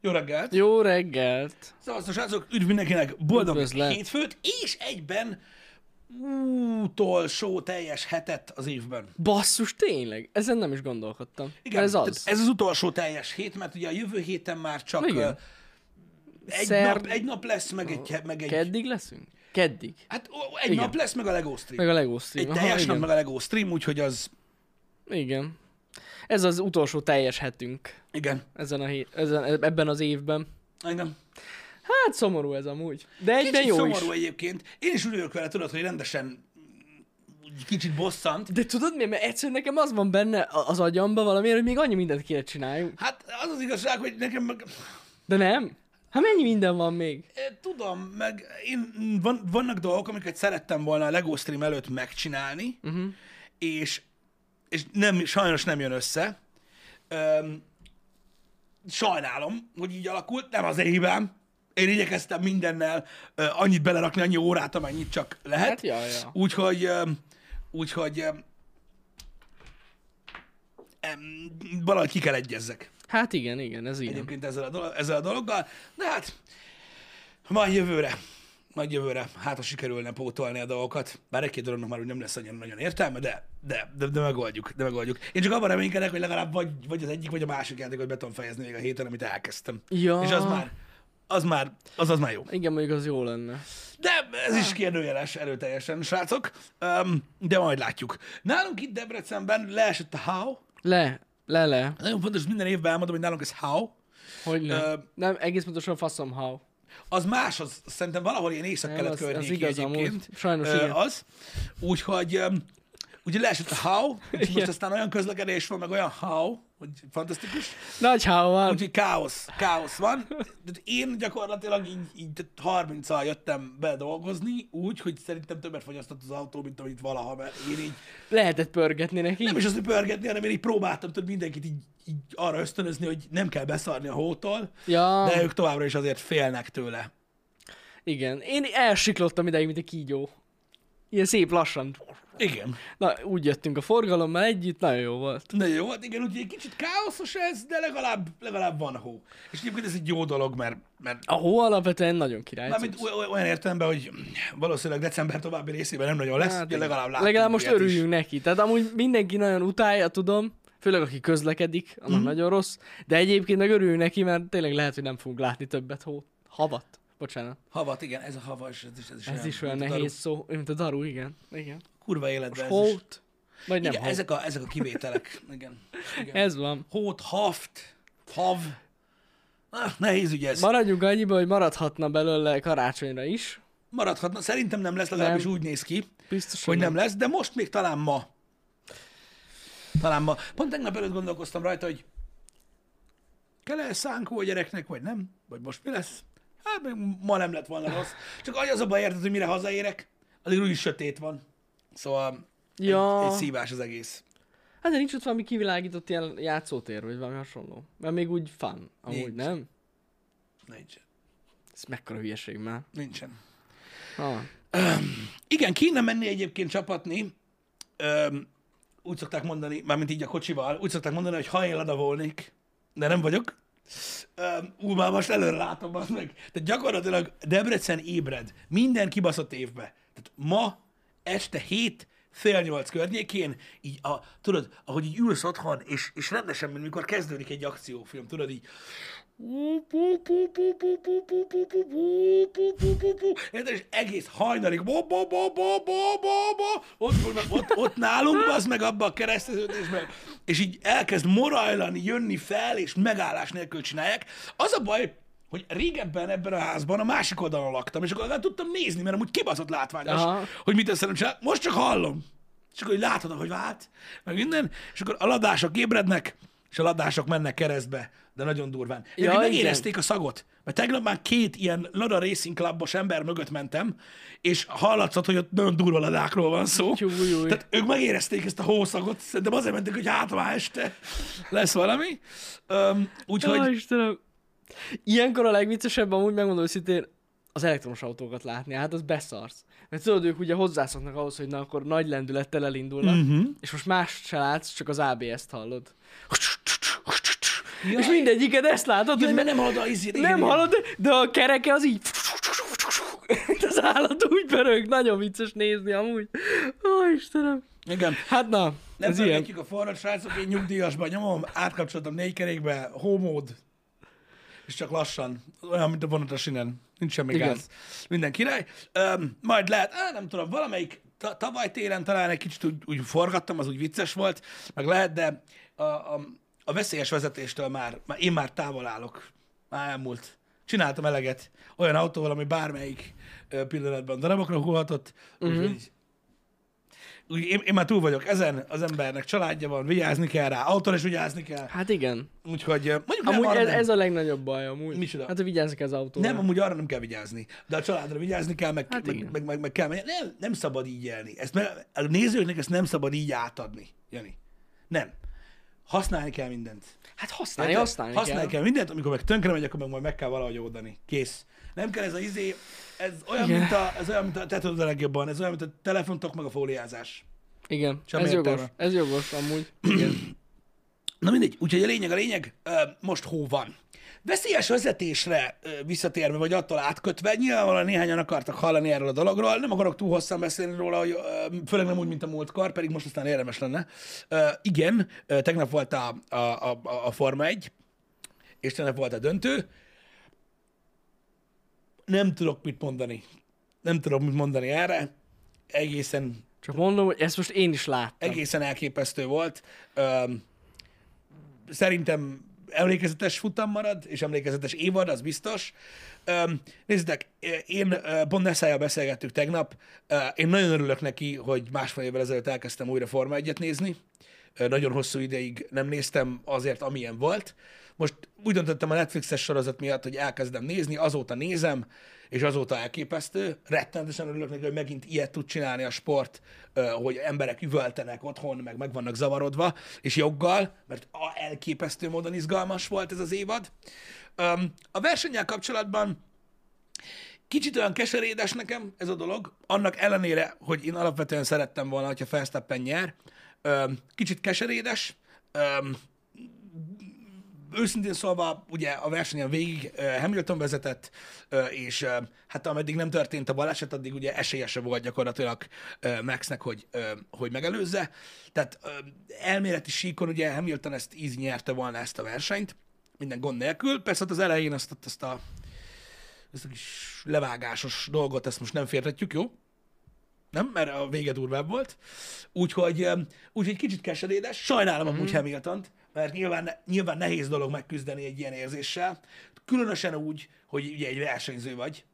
Jó reggelt! Jó reggelt! Szevasztok, srácok! Üdv mindenkinek! Boldog Üdvözlet. hétfőt, és egyben utolsó teljes hetet az évben. Basszus, tényleg? Ezen nem is gondolkodtam. Igen, ez az. ez az utolsó teljes hét, mert ugye a jövő héten már csak Igen. egy, Szerd- nap, egy nap lesz, meg egy, meg egy Keddig leszünk? Keddig. hát egy Igen. nap lesz, meg a Lego stream. Meg a Lego stream. egy teljes nap, igen. meg a Lego stream, úgyhogy az, igen. Ez az utolsó teljes hetünk igen, ezen a hét, ezen, ebben az évben. igen. Hát szomorú ez amúgy. De egyben Kicsit jó szomorú is. egyébként. Én is örülök vele, tudod, hogy rendesen kicsit bosszant. De tudod mi? Mert egyszerűen nekem az van benne az agyamba valamiért, hogy még annyi mindent kéne csináljunk. Hát az az igazság, hogy nekem meg... De nem? Hát mennyi minden van még? Tudom, meg én, van, vannak dolgok, amiket szerettem volna a Lego stream előtt megcsinálni, uh-huh. és, és nem, sajnos nem jön össze. Öm, sajnálom, hogy így alakult, nem az én hibám. Én igyekeztem mindennel ö, annyit belerakni, annyi órát, amennyit csak lehet. Hát, ja, ja. Úgyhogy, úgyhogy öm, em, valahogy ki kell egyezzek Hát igen, igen, ez ilyen. egyébként ezzel a, dolog, ezzel a dologgal, de hát majd jövőre, majd jövőre, hát ha sikerülne pótolni a dolgokat, bár egy-két dolognak már úgy nem lesz annyira nagyon értelme, de, de, de, de megoldjuk, de megoldjuk. Én csak abban reménykedek, hogy legalább vagy, vagy az egyik, vagy a másik játékot be tudom fejezni még a héten, amit elkezdtem. Ja. És az már, az már, az az már jó. Igen, mondjuk az jó lenne. De ez is kérdőjeles erőteljesen, srácok, um, de majd látjuk. Nálunk itt Debrecenben leesett a how, Le, le, le. nagyon fontos, minden évben elmondom, hogy nálunk ez how, Hogy nem? Ö, nem, egész pontosan faszom how. Az más, az szerintem valahol ilyen észak-kelet Nem, az- az környéki egyébként. amúgy. Sajnos igen. Az. Úgyhogy öm, ugye leesett a how, és most aztán olyan közlekedés van, meg olyan how, hogy fantasztikus. Nagy van. Úgyhogy káosz, káosz van. De én gyakorlatilag így, így 30-al jöttem be dolgozni, úgy, hogy szerintem többet fogyasztott az autó, mint amit valaha, mert én így Lehetett pörgetni neki. nem is az, hogy pörgetni, hanem én így próbáltam tudod, mindenkit így, így arra ösztönözni, hogy nem kell beszarni a hótól, Ja, de ők továbbra is azért félnek tőle. igen. Én elsiklottam ideig, mint egy kígyó. Ilyen szép lassan. Igen. Na, úgy jöttünk a forgalommal együtt, nagyon jó volt. Na jó, hát igen, úgyhogy egy kicsit káoszos ez, de legalább, legalább van hó. És egyébként ez egy jó dolog, mert, mert A hó alapvetően nagyon király. mármint olyan értelemben, hogy valószínűleg december további részében nem nagyon lesz, hát, de legalább látunk Legalább most ilyet is. örüljünk neki. Tehát amúgy mindenki nagyon utálja, tudom, főleg aki közlekedik, annak mm. nagyon rossz, de egyébként meg örüljünk neki, mert tényleg lehet, hogy nem fogunk látni többet hó. Havat. Bocsánat. Havat, igen, ez a havas, ez is, ez is Ez is olyan mint a nehéz szó, mint a daru, igen. Igen. Kurva életben ez is. Hót. Vagy nem Igen, hót. ezek a, ezek a kivételek. Igen. igen. Ez van. Hót, haft, hav. Ah, nehéz ügy ez. Maradjunk annyiba, hogy maradhatna belőle karácsonyra is. Maradhatna. Szerintem nem lesz, legalábbis Nem. úgy néz ki, Biztosan hogy nem lesz, de most még talán ma. Talán ma. Pont tegnap előtt gondolkoztam rajta, hogy kell-e szánkó a gyereknek, vagy nem? Vagy most mi lesz? Hát még ma nem lett volna rossz. Csak az a baj, érted, hogy mire hazaérek, addig úgyis sötét van. Szóval Ja. egy, egy szívás az egész. Hát de nincs ott valami kivilágított ilyen játszótér, vagy valami hasonló. Mert még úgy fun. Amúgy Nincs. nem? Nincsen. Ez mekkora hülyeség már. Nincsen. Ha. Igen, kéne menni egyébként csapatni. Öm, úgy szokták mondani, mármint így a kocsival, úgy szokták mondani, hogy ha én Lada volnék, de nem vagyok. Ú, már most előre látom azt meg. Tehát gyakorlatilag Debrecen ébred minden kibaszott évbe. Tehát ma este 7 fél nyolc környékén, így a, tudod, ahogy így ülsz otthon, és, és rendesen, mint mikor kezdődik egy akciófilm, tudod, így és egész hajnalig bo, bo, bo, bo, bo, bo, bo, ott, ott, ott nálunk, az meg abba a kereszteződésben, és így elkezd morajlani, jönni fel, és megállás nélkül csinálják. Az a baj, hogy régebben ebben a házban a másik oldalon laktam, és akkor legalább tudtam nézni, mert amúgy kibaszott látványos, Aha. hogy mit teszem csinál. Most csak hallom. És akkor így látod, hogy vált, meg minden, és akkor a ladások ébrednek, és a ladások mennek keresztbe, de nagyon durván. Ja, Ja, megérezték a szagot, mert tegnap már két ilyen Lada Racing Clubos ember mögött mentem, és hallatszott, hogy ott nagyon durva ladákról van szó. Tyúj, júj. Tehát ők megérezték ezt a hószagot, szerintem azért mentek, hogy hát este lesz valami. Úgyhogy Hogy... Istenem. Ilyenkor a legviccesebb amúgy megmondom őszintén az elektromos autókat látni, hát az beszarsz. Mert tudod, ők ugye hozzászoknak ahhoz, hogy na akkor nagy lendülettel elindulnak, uh-huh. és most más se látsz, csak az ABS-t hallod. És mindegyiket ezt látod, Jaj, hogy mert nem halad a igen, nem hallod, de a kereke az így... Az állat úgy pörög. Nagyon vicces nézni amúgy. Ó, Istenem. Igen. Hát na, Nem ez ilyen. a forrat, srácok, én nyugdíjasban nyomom, átkapcsoltam négy kerékbe, homód, és csak lassan, olyan, mint a vonat a sinen, nincs semmi Igen. gáz. Minden király. Öm, majd lehet, á, nem tudom, valamelyik ta- tavaly télen talán egy kicsit úgy, úgy forgattam, az úgy vicces volt, meg lehet, de a, a, a veszélyes vezetéstől már, már, én már távol állok. Már elmúlt. Csináltam eleget olyan autóval, ami bármelyik pillanatban darabokra hullhatott, Mhm. uh-huh. úgyhogy úgy, én, én már túl vagyok ezen, az embernek családja van, vigyázni kell rá, autóra is vigyázni kell, Hát igen. úgyhogy mondjuk nem, Amúgy arra ez, nem. ez a legnagyobb baj amúgy. Micsoda? Hát, hogy vigyázzak ez autóra. Nem, amúgy arra nem kell vigyázni. De a családra vigyázni kell, meg, Hát meg, meg, meg, meg, kell. Nem, nem szabad így élni. Ezt, a nézőknek ezt nem szabad így átadni, Jani. Nem. Használni kell mindent. Hát használni, Érted? használni, használni kell. kell. mindent, amikor meg tönkre megy, akkor meg majd meg kell valahogy oldani. Kész. Nem kell ez a izé, ez olyan, Igen. mint a, ez olyan, mint a, te tudod a legjobban, ez olyan, mint a telefontok meg a fóliázás. Igen, Semmi ez jogos. értelme. Ez jogos amúgy. Igen. Na mindegy, úgyhogy a lényeg, a lényeg, most hó van. Veszélyes vezetésre visszatérve, vagy attól átkötve, nyilvánvalóan néhányan akartak hallani erről a dologról, nem akarok túl hosszan beszélni róla, hogy, főleg nem úgy, mint a múltkor, pedig most aztán érdemes lenne. Igen, tegnap volt a, a, a, a Forma 1, és tegnap volt a döntő. Nem tudok mit mondani. Nem tudok mit mondani erre. Egészen Csak mondom, hogy ezt most én is láttam. egészen elképesztő volt. Öm, szerintem emlékezetes futam marad, és emlékezetes évad, az biztos. Öm, nézzétek, én pont Nessájjal beszélgettük tegnap, én nagyon örülök neki, hogy másfél évvel ezelőtt elkezdtem újra Forma 1 nézni. Nagyon hosszú ideig nem néztem azért, amilyen volt. Most úgy döntöttem a Netflixes sorozat miatt, hogy elkezdem nézni, azóta nézem, és azóta elképesztő. Rettenetesen örülök neki, hogy megint ilyet tud csinálni a sport, hogy emberek üvöltenek otthon, meg meg vannak zavarodva, és joggal, mert elképesztő módon izgalmas volt ez az évad. A versennyel kapcsolatban Kicsit olyan keserédes nekem ez a dolog, annak ellenére, hogy én alapvetően szerettem volna, hogyha Verstappen nyer. Kicsit keserédes. Őszintén szólva, ugye a versenyen végig Hamilton vezetett, és hát ameddig nem történt a baleset, addig ugye esélyese volt gyakorlatilag Maxnek, hogy, hogy megelőzze. Tehát elméleti síkon ugye Hamilton ezt easy nyerte volna ezt a versenyt, minden gond nélkül. Persze az elején azt, azt a ezt a kis levágásos dolgot, ezt most nem fértetjük, jó? Nem, mert a vége durvább volt. Úgyhogy, úgyhogy kicsit keserédes. Sajnálom Mhm. amúgy Hamiltont, mert nyilván, nyilván nehéz dolog megküzdeni egy ilyen érzéssel. Különösen úgy, hogy ugye egy versenyző vagy.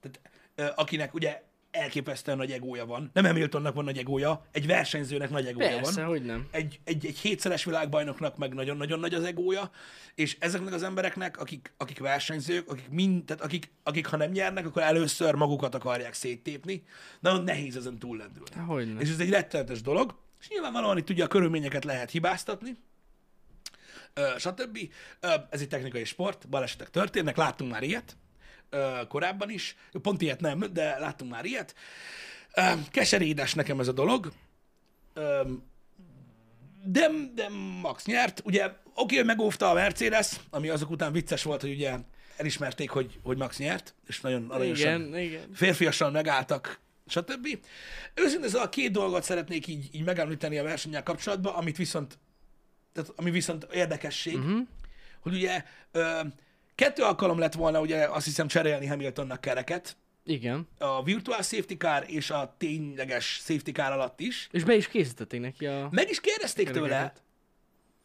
Tehát akinek ugye elképesztően nagy egója van. Nem Hamiltonnak van nagy egója, egy versenyzőnek nagy egója Persze, van hogy nem. egy, egy, egy hétszeres világbajnoknak meg nagyon-nagyon nagy az egója, és ezeknek az embereknek, akik, akik versenyzők, akik, mind, tehát akik, akik ha nem nyernek, akkor először magukat akarják széttépni, nagyon nehéz ezen túllendülni. Hogy nem. És ez egy rettenetes dolog, és nyilvánvalóan itt ugye a körülményeket lehet hibáztatni, stb. Ez egy technikai sport, balesetek történnek, láttunk már ilyet korábban is, pont ilyet nem, de láttunk már ilyet. Keserédes nekem ez a dolog, de, de Max nyert. Ugye oké, hogy megóvta a Mercedes, ami azok után vicces volt, hogy ugye elismerték, hogy, hogy Max nyert, és nagyon aranyosan Igen, igen. férfiasan megálltak, stb. Őszintén szóval két dolgot szeretnék így, így megemlíteni a versennyel kapcsolatban, amit viszont, tehát, ami viszont érdekesség, uh-huh. hogy ugye ö, kettő alkalom lett volna, ugye azt hiszem cserélni Hamiltonnak kereket, Igen. a virtual safety car és a tényleges safety car alatt is. És be is készítették neki a... Meg is kérdezték tőle, Kerekeket.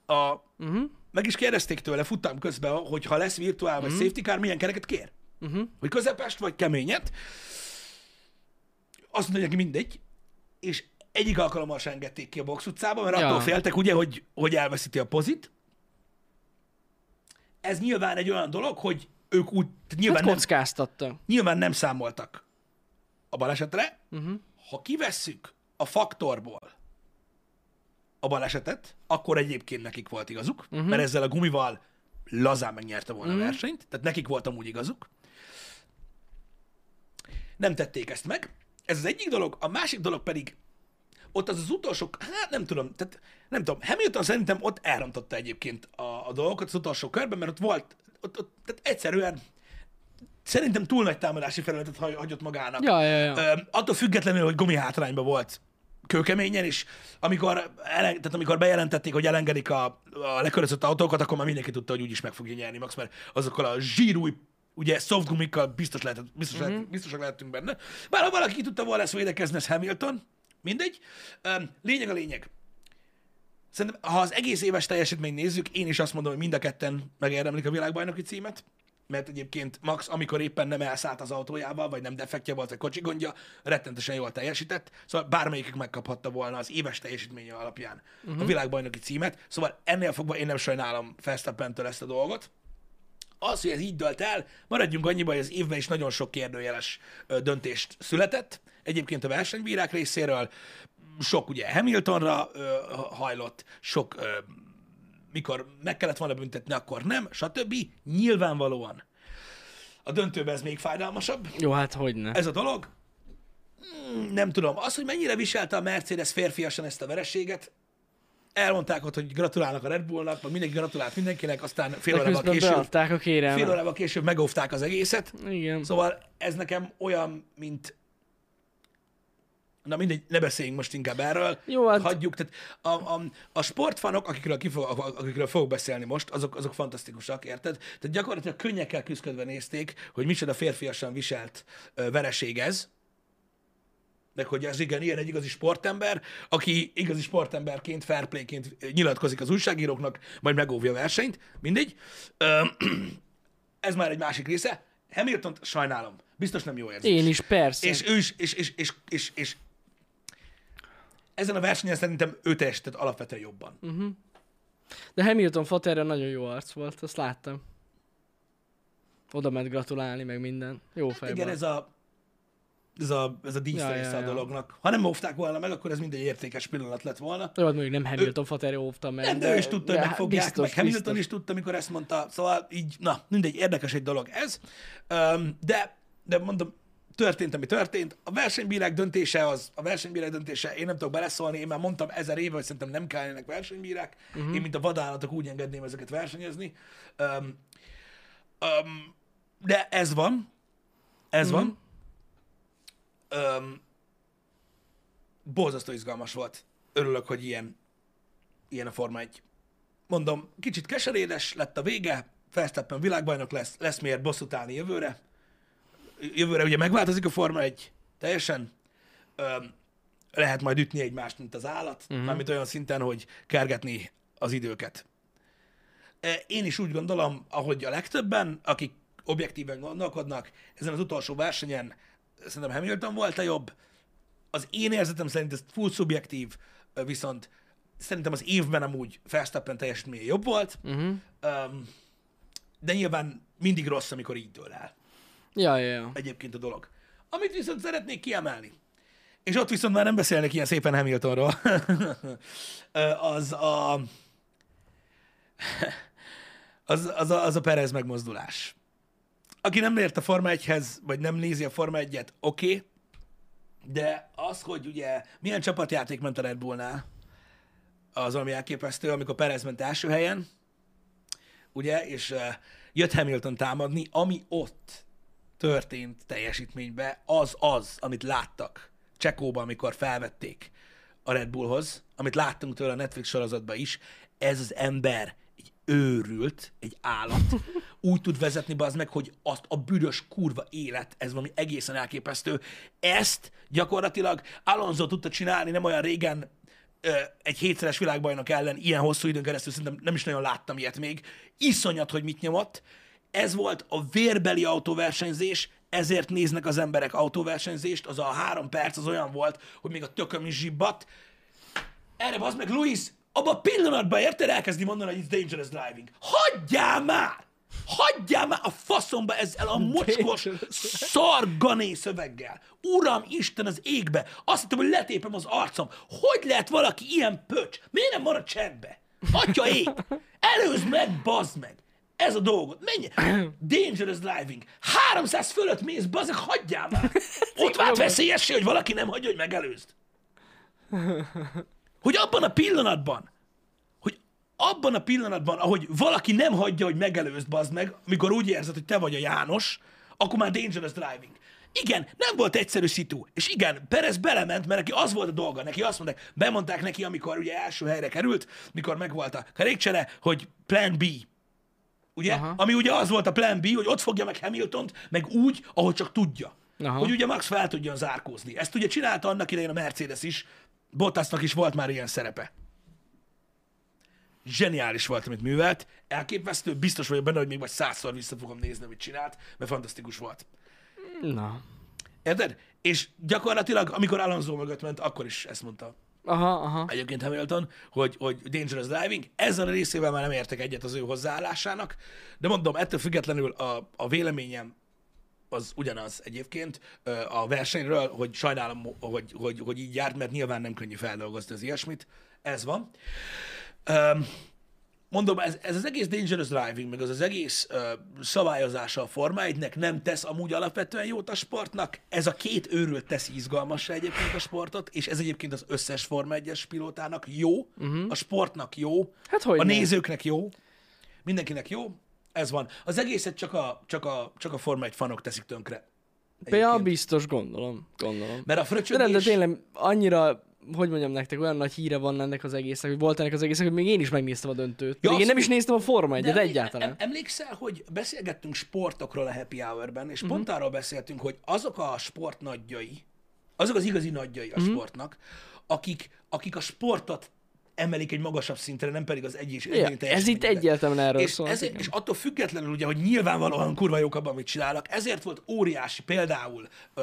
a, Uh-huh. meg is kérdezték tőle futam közben, hogy ha lesz virtuál vagy safety car, milyen kereket kér. Uh-huh. Hogy közepest vagy keményet. Azt mondja neki mindegy, és egyik alkalommal sem engedték ki a box utcába, mert Ja. attól féltek ugye, hogy, hogy elveszíti a pozit. Ez nyilván egy olyan dolog, hogy ők úgy, nyilván, Hát nem, kockáztatta. nyilván nem számoltak a balesetre. Uh-huh. Ha kivesszük a faktorból a balesetet, akkor egyébként nekik volt igazuk, uh-huh. mert ezzel a gumival lazán megnyerte volna uh-huh. a versenyt, tehát nekik volt amúgy igazuk. Nem tették ezt meg. Ez az egyik dolog. A másik dolog pedig, ott az az utolsó, hát nem tudom, tehát nem tudom, Hamilton szerintem ott elrontotta egyébként a, a dolgokat az utolsó körben, mert ott volt, ott, ott tehát egyszerűen szerintem túl nagy támadási felületet hagy- hagyott magának. Ja, ja, ja. Ö, attól függetlenül, hogy gumi hátrányban volt kőkeményen, és amikor, ele, tehát amikor bejelentették, hogy elengedik a, a lekörözött autókat, akkor már mindenki tudta, hogy úgyis meg fogja nyerni Max, mert azokkal a zsírúj ugye softgumikkal biztos, lehetett, biztos Mhm. lehet, biztosak lehetünk benne. Bár ha valaki ki tudta volna ezt védekezni, ez Hamilton, mindegy. Lényeg a lényeg. Szerintem, ha az egész éves teljesítményt nézzük, én is azt mondom, hogy mind a ketten megérdemlik a világbajnoki címet, mert egyébként Max, amikor éppen nem elszállt az autójával, vagy nem defektje volt, vagy kocsi gondja, rettentesen jól teljesített, szóval bármelyikük megkaphatta volna az éves teljesítménye alapján uh-huh. a világbajnoki címet, szóval ennél fogva én nem sajnálom Verstappentől ezt a dolgot. Az, hogy ez így dölt el, maradjunk annyiba, hogy az évben is nagyon sok kérdőjeles döntést született. Egyébként a versenybírák részéről sok ugye Hamiltonra ö, hajlott, sok ö, mikor meg kellett volna büntetni, akkor nem, stb. Nyilvánvalóan a döntőben ez még fájdalmasabb, Jó, hát hogy ne. ez a dolog. Hmm, Nem tudom. Az, hogy mennyire viselte a Mercedes férfiasan ezt a vereséget, elmondták ott, hogy gratulálnak a Red Bullnak, meg mindenki gratulált mindenkinek, aztán fél De órával később, a fél órával később megóvták az egészet. Igen. Szóval ez nekem olyan, mint... Na mindegy, ne beszéljünk most inkább erről. Jó, hát- Hagyjuk. Tehát a, a, a sportfanok, akikről, kifog, akikről fogok beszélni most, azok, azok fantasztikusak, érted? Tehát gyakorlatilag könnyekkel küzdködve nézték, hogy micsoda férfiasan viselt ö, vereség ez, meg hogy ez igen, ilyen egy igazi sportember, aki igazi sportemberként, fair playként nyilatkozik az újságíróknak, majd megóvja a versenyt, mindegy. Ö, ez már egy másik része. hamilton sajnálom. Biztos nem jó érzés. Én is, persze. És ő is, és, és, és, és, és ezen a versenyen szerintem ő teljesített alapvetően jobban. Mhm. De Hamilton faterre nagyon jó arc volt, azt láttam. Oda ment gratulálni, meg minden. Jó fej Igen, volt. ez a ez a, ez a Ja, ja, a dolognak. Ha nem óvták volna meg, akkor ez mindegy értékes pillanat lett volna. Jó, hát mondjuk nem Hamilton faterre óvta meg. Nem, de ő is tudta, hogy megfogják, biztos, meg Hamilton biztos. is tudta, amikor ezt mondta. Szóval így, na, mindegy, érdekes egy dolog ez. Öm, de, de mondom, történt, ami történt. A versenybírák döntése az, a versenybírák döntése, én nem tudok beleszólni, én már mondtam ezer éve, hogy szerintem nem kellene versenybírák. Uh-huh. Én, mint a vadállatok úgy engedném ezeket versenyezni. Öm, öm, de ez van. Ez uh-huh. van. Öm, borzasztó izgalmas volt. Örülök, hogy ilyen, ilyen a Forma 1. Mondom, kicsit keserédes lett a vége, Verstappen világbajnok lesz, lesz miért bosszút állni jövőre. Jövőre ugye megváltozik a Forma 1 teljesen. Öm, lehet majd ütni egymást, mint az állat, uh-huh. mármint olyan szinten, hogy kergetni az időket. E, Én is úgy gondolom, ahogy a legtöbben, akik objektíven gondolkodnak, ezen az utolsó versenyen szerintem Hamilton volt a jobb. Az én érzetem szerint ez full szubjektív, viszont szerintem az évben amúgy Verstappen teljesítménye jobb volt, Uh-huh. de nyilván mindig rossz, amikor így dől el Ja, ja, ja. egyébként a dolog. Amit viszont szeretnék kiemelni, és ott viszont már nem beszélnek ilyen szépen Hamiltonról, az a, az, az, a, az a Perez megmozdulás. Aki nem ért a Forma 1-hez, vagy nem nézi a Forma 1-et, oké, okay, de az, hogy ugye milyen csapatjáték ment a Red Bullnál, az valami elképesztő, amikor Perez ment első helyen, ugye, és uh, jött Hamilton támadni, ami ott történt teljesítménybe, az az, amit láttak Csekóban, amikor felvették a Red Bullhoz, amit láttunk tőle a Netflix sorozatban is, ez az ember egy őrült, egy állat, úgy tud vezetni be az meg, hogy azt a büdös kurva élet, ez valami egészen elképesztő. Ezt gyakorlatilag Alonso tudta csinálni nem olyan régen, egy hétszeres világbajnok ellen ilyen hosszú időn keresztül szerintem nem is nagyon láttam ilyet még. Iszonyat, hogy mit nyomott. Ez volt a vérbeli autóversenyzés, ezért néznek az emberek autóversenyzést, az a három perc az olyan volt, hogy még a tököm is zsibbat. Erre az meg, Luis, abban a pillanatban érted elkezdi mondani, hogy it's dangerous driving. Hagyjál már! Hagyjál már a faszomba ezzel a mocskos, szargané szöveggel. Uram Isten az égbe. Azt hittem, hogy letépem az arcom. Hogy lehet valaki ilyen pöcs? Miért nem marad csendbe? Atya ég! Előzd meg, bazd meg! Ez a dolgot. Menj! Dangerous driving. 300 fölött mész, bazd meg, hagyjál már! Ott vált veszélyessé, hogy valaki nem hagyja, hogy megelőzd. Hogy abban a pillanatban, hogy abban a pillanatban, ahogy valaki nem hagyja, hogy megelőzd, bazd meg, amikor úgy érzed, hogy te vagy a János, akkor már dangerous driving. Igen, nem volt egyszerű szitu. És igen, Perez belement, mert neki az volt a dolga. Neki azt mondták, bemondták neki, amikor ugye első helyre került, mikor megvolt a kerékcsere, hogy plan B. Ugye? Aha. Ami ugye az volt a plan B, hogy ott fogja meg Hamiltont, meg úgy, ahogy csak tudja. Aha. Hogy ugye Max fel tudjon zárkózni. Ezt ugye csinálta annak idején a Mercedes is, Bottasnak is volt már ilyen szerepe. Zseniális volt, amit művelt, elképesztő, biztos vagyok benne, hogy még vagy százszor vissza fogom nézni, amit csinált, mert fantasztikus volt. Na. Érted? És gyakorlatilag, amikor Alonso mögött ment, akkor is ezt mondta. Aha, aha. Egyébként Hamilton, hogy, hogy dangerous driving. Ezzel a részével már nem értek egyet az ő hozzáállásának, de mondom, ettől függetlenül a, a véleményem az ugyanaz egyébként a versenyről, hogy sajnálom, hogy, hogy, hogy így járt, mert nyilván nem könnyű feldolgozni az ilyesmit. Ez van. Mondom, ez, ez az egész dangerous driving, meg az az egész uh, szabályozása a Forma 1 nem tesz amúgy alapvetően jót a sportnak. Ez a két őrült teszi izgalmassá egyébként a sportot, és ez egyébként az összes Forma 1-es pilótának jó, uh-huh. a sportnak jó, hát, hogy a nem. nézőknek jó, mindenkinek jó. Ez van. Az egészet csak a, csak a, csak a Forma 1 fanok teszik tönkre. Ja, biztos, gondolom. gondolom. Mert a fröcsögés... De, de tényleg annyira hogy mondjam nektek, olyan nagy híre van ennek az egésznek, hogy volt ennek az egésznek, hogy még én is megnéztem a döntőt. Ja, én nem is néztem a Forma 1 de egyáltalán. Emlékszel, hogy beszélgettünk sportokról a Happy Hour-ben, és uh-huh. pont arról beszéltünk, hogy azok a sport nagyjai, azok az igazi nagyjai a uh-huh. sportnak, akik, akik a sportot emelik egy magasabb szintre, nem pedig az egy és ja, Ez itt egyértelműen erről és, szól. Ezért, és attól függetlenül ugye, hogy nyilvánvalóan kurva jók abban, amit csinálnak, ezért volt óriási például ö,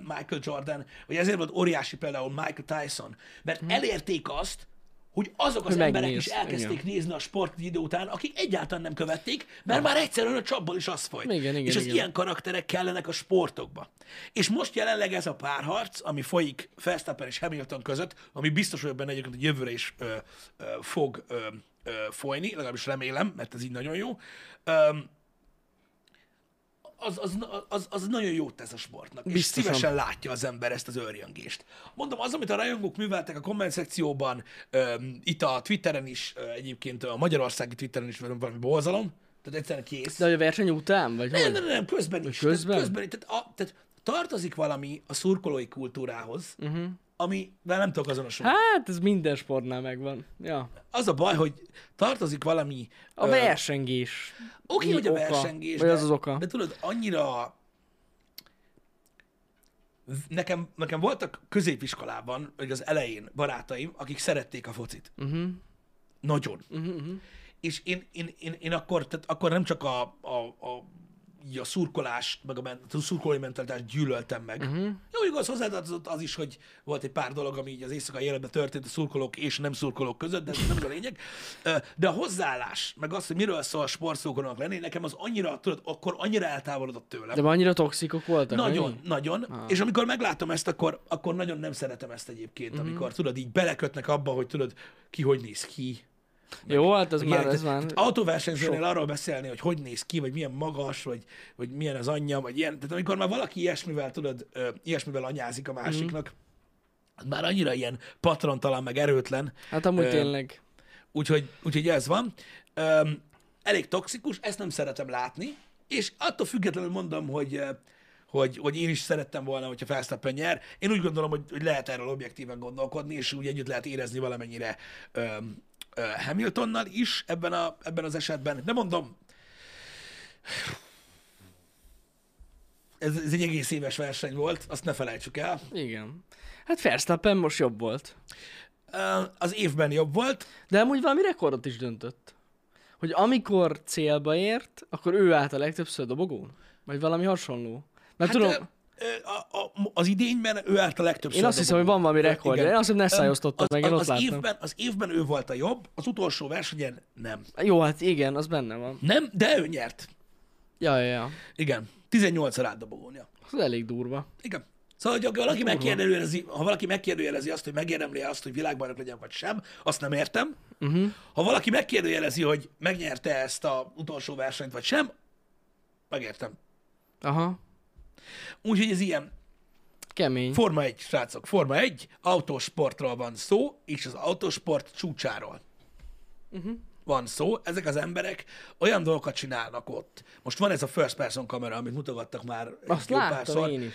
Michael Jordan, vagy ezért volt óriási például Michael Tyson, mert hmm. elérték azt, hogy azok az hogy emberek megnéz. is elkezdték igen. nézni a sport idő után, akik egyáltalán nem követték, mert ha. már egyszerűen a csapból is az folyt. Igen, igen, és az igen. ilyen karakterek kellenek a sportokba. És most jelenleg ez a párharc, ami folyik Verstappen és Hamilton között, ami biztos vagyok benne egyébként, hogy jövőre is ö, ö, fog ö, ö, folyni, legalábbis remélem, mert ez így nagyon jó. Ö, az, az, az, az nagyon jót tesz a sportnak, Biztosan. és szívesen látja az ember ezt az őrjöngést. Mondom, az, amit a rajongók műveltek a komment szekcióban, um, itt a Twitteren is, uh, egyébként a magyarországi Twitteren is valami bolzalom, tehát egyszerűen kész. De a verseny után? Vagy nem, nem, nem, közben is. Közben? Tehát, közben tehát, a, tehát tartozik valami a szurkolói kultúrához, uh-huh amivel nem tudok azonosulni. Hát, ez minden sportnál megvan. Ja. Az a baj, hogy tartozik valami... A versengés. Oké, okay, hogy a versengés, vagy de, az az oka. de tudod, annyira... Nekem, nekem voltak középiskolában, vagy az elején barátaim, akik szerették a focit. Uh-huh. Nagyon. Uh-huh, uh-huh. És én, én, én, én akkor, tehát akkor nem csak a, a, a így a szurkolás, meg a, ment, a szurkolói mentalitást gyűlöltem meg. Uh-huh. Jó, igaz, hozzátartozott az is, hogy volt egy pár dolog, ami így az éjszakai életben történt a szurkolók és nem szurkolók között, de ez nem a lényeg. De a hozzáállás, meg az, hogy miről szól a sportszurkolónak lenni, nekem az annyira, tudod, akkor annyira eltávolodott tőlem. De annyira toxikok voltak? Nagyon, mi? nagyon. Ah. És amikor meglátom ezt, akkor, akkor nagyon nem szeretem ezt egyébként, uh-huh. amikor tudod, így belekötnek abba, hogy tudod, ki hogy néz ki, jó, hát ez már, ez már... Autóversenyzőnél arról beszélni, hogy hogy néz ki, vagy milyen magas, vagy, vagy milyen az anyja, vagy ilyen. Tehát amikor már valaki ilyesmivel, tudod, ilyesmivel anyázik a másiknak, mm. az már annyira ilyen patrontalan, meg erőtlen. Hát amúgy uh, tényleg. Úgyhogy, úgyhogy ez van. Um, elég toxikus, ezt nem szeretem látni, és attól függetlenül mondom, hogy hogy, hogy én is szerettem volna, hogyha Verstappen nyer. Én úgy gondolom, hogy, hogy lehet erről objektíven gondolkodni, és úgy együtt lehet érezni valamennyire um, Hamiltonnal is ebben, a, ebben az esetben. De mondom, ez, ez egy egész éves verseny volt, azt ne felejtsük el. Igen. Hát Verstappen most jobb volt. Az évben jobb volt. De amúgy valami rekordot is döntött. Hogy amikor célba ért, akkor ő állt a legtöbbször dobogón? Vagy valami hasonló? Mert hát, tudom a, a, az idényben ő állt a legtöbbször. Én azt hiszem, hogy van valami rekord. Én azt hiszem, ne szájoztottak meg, én az, ott az évben, az évben ő volt a jobb, az utolsó versenyen nem. Jó, hát igen, az benne van. Nem, de ő nyert. Ja, ja, ja. Igen, 18-szor átdobogón, ja. Az elég durva. Igen. Szóval, hogy valaki megkérdőjelezi, ha valaki megkérdőjelezi azt, hogy megérdemli azt, hogy világbajnok legyen, vagy sem, azt nem értem. Uh-huh. Ha valaki megkérdőjelezi, hogy megnyerte ezt a utolsó versenyt, vagy sem, megértem. Aha. Úgyhogy ez ilyen. Kemény. Forma 1, srácok, Forma 1, autósportról van szó, és az autósport csúcsáról. Mhm. van szó, ezek az emberek olyan dolgokat csinálnak ott. Most van ez a first person kamera, amit mutogattak már Azt jó láttam párszor. én is.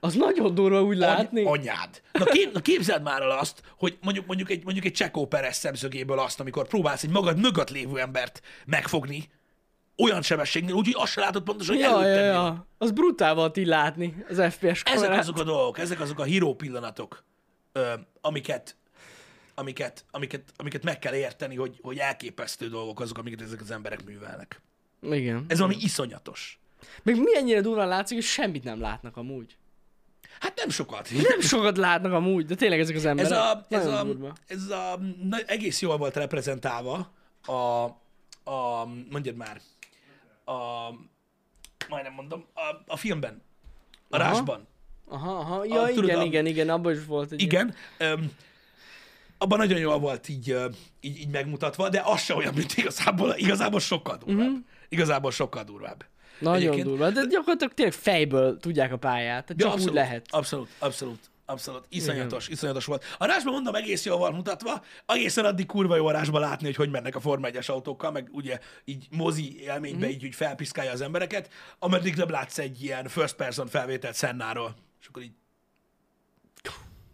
Az nagyon durva úgy látni. Any- anyád. Na, kép, na képzeld már el azt, hogy mondjuk, mondjuk egy, mondjuk egy Csekó Perez szemszögéből azt, amikor próbálsz egy magad mögött lévő embert megfogni, olyan sebességnél, úgyhogy azt se látod pontosan, hogy ja, ja, előtted mi van. ja. Az brutál volt így látni, az FPS Ezek kamerát. azok a dolgok, ezek azok a híró pillanatok, ö, amiket, amiket, amiket, amiket meg kell érteni, hogy, hogy elképesztő dolgok azok, amiket ezek az emberek művelnek. Igen. Ez valami iszonyatos. Még milyennyire durván látszik, hogy semmit nem látnak amúgy. Hát nem sokat. Nem sokat látnak amúgy, de tényleg ezek az emberek. Ez a, ez a, durva. ez a na, egész jól volt reprezentálva a, a mondjad már, a, majdnem mondom, a, a filmben, a Aha. Rásban. Aha, aha. Ja, A- igen, tudod, a- igen, igen, abban is volt egy Igen. Öm, abban nagyon jól volt így, így, így megmutatva, de az se olyan, mint igazából, igazából sokkal durvább. Uh-huh. Igazából sokkal durvább. Nagyon Egyébként- durva, de gyakorlatilag tényleg fejből tudják a pályát, tehát Ja, csak abszolút, úgy lehet. Abszolút, abszolút, abszolút. Iszonyatos, Igen. iszonyatos volt. A rásban mondom egész jól van mutatva, egészen addig kurva jó a rásban látni, hogy hogy mennek a Forma 1-es autókkal, meg ugye így mozi élménybe Mhm. így, így felpiszkálja az embereket, ameddig nem látsz egy ilyen first person felvételt Sennáról. És akkor így...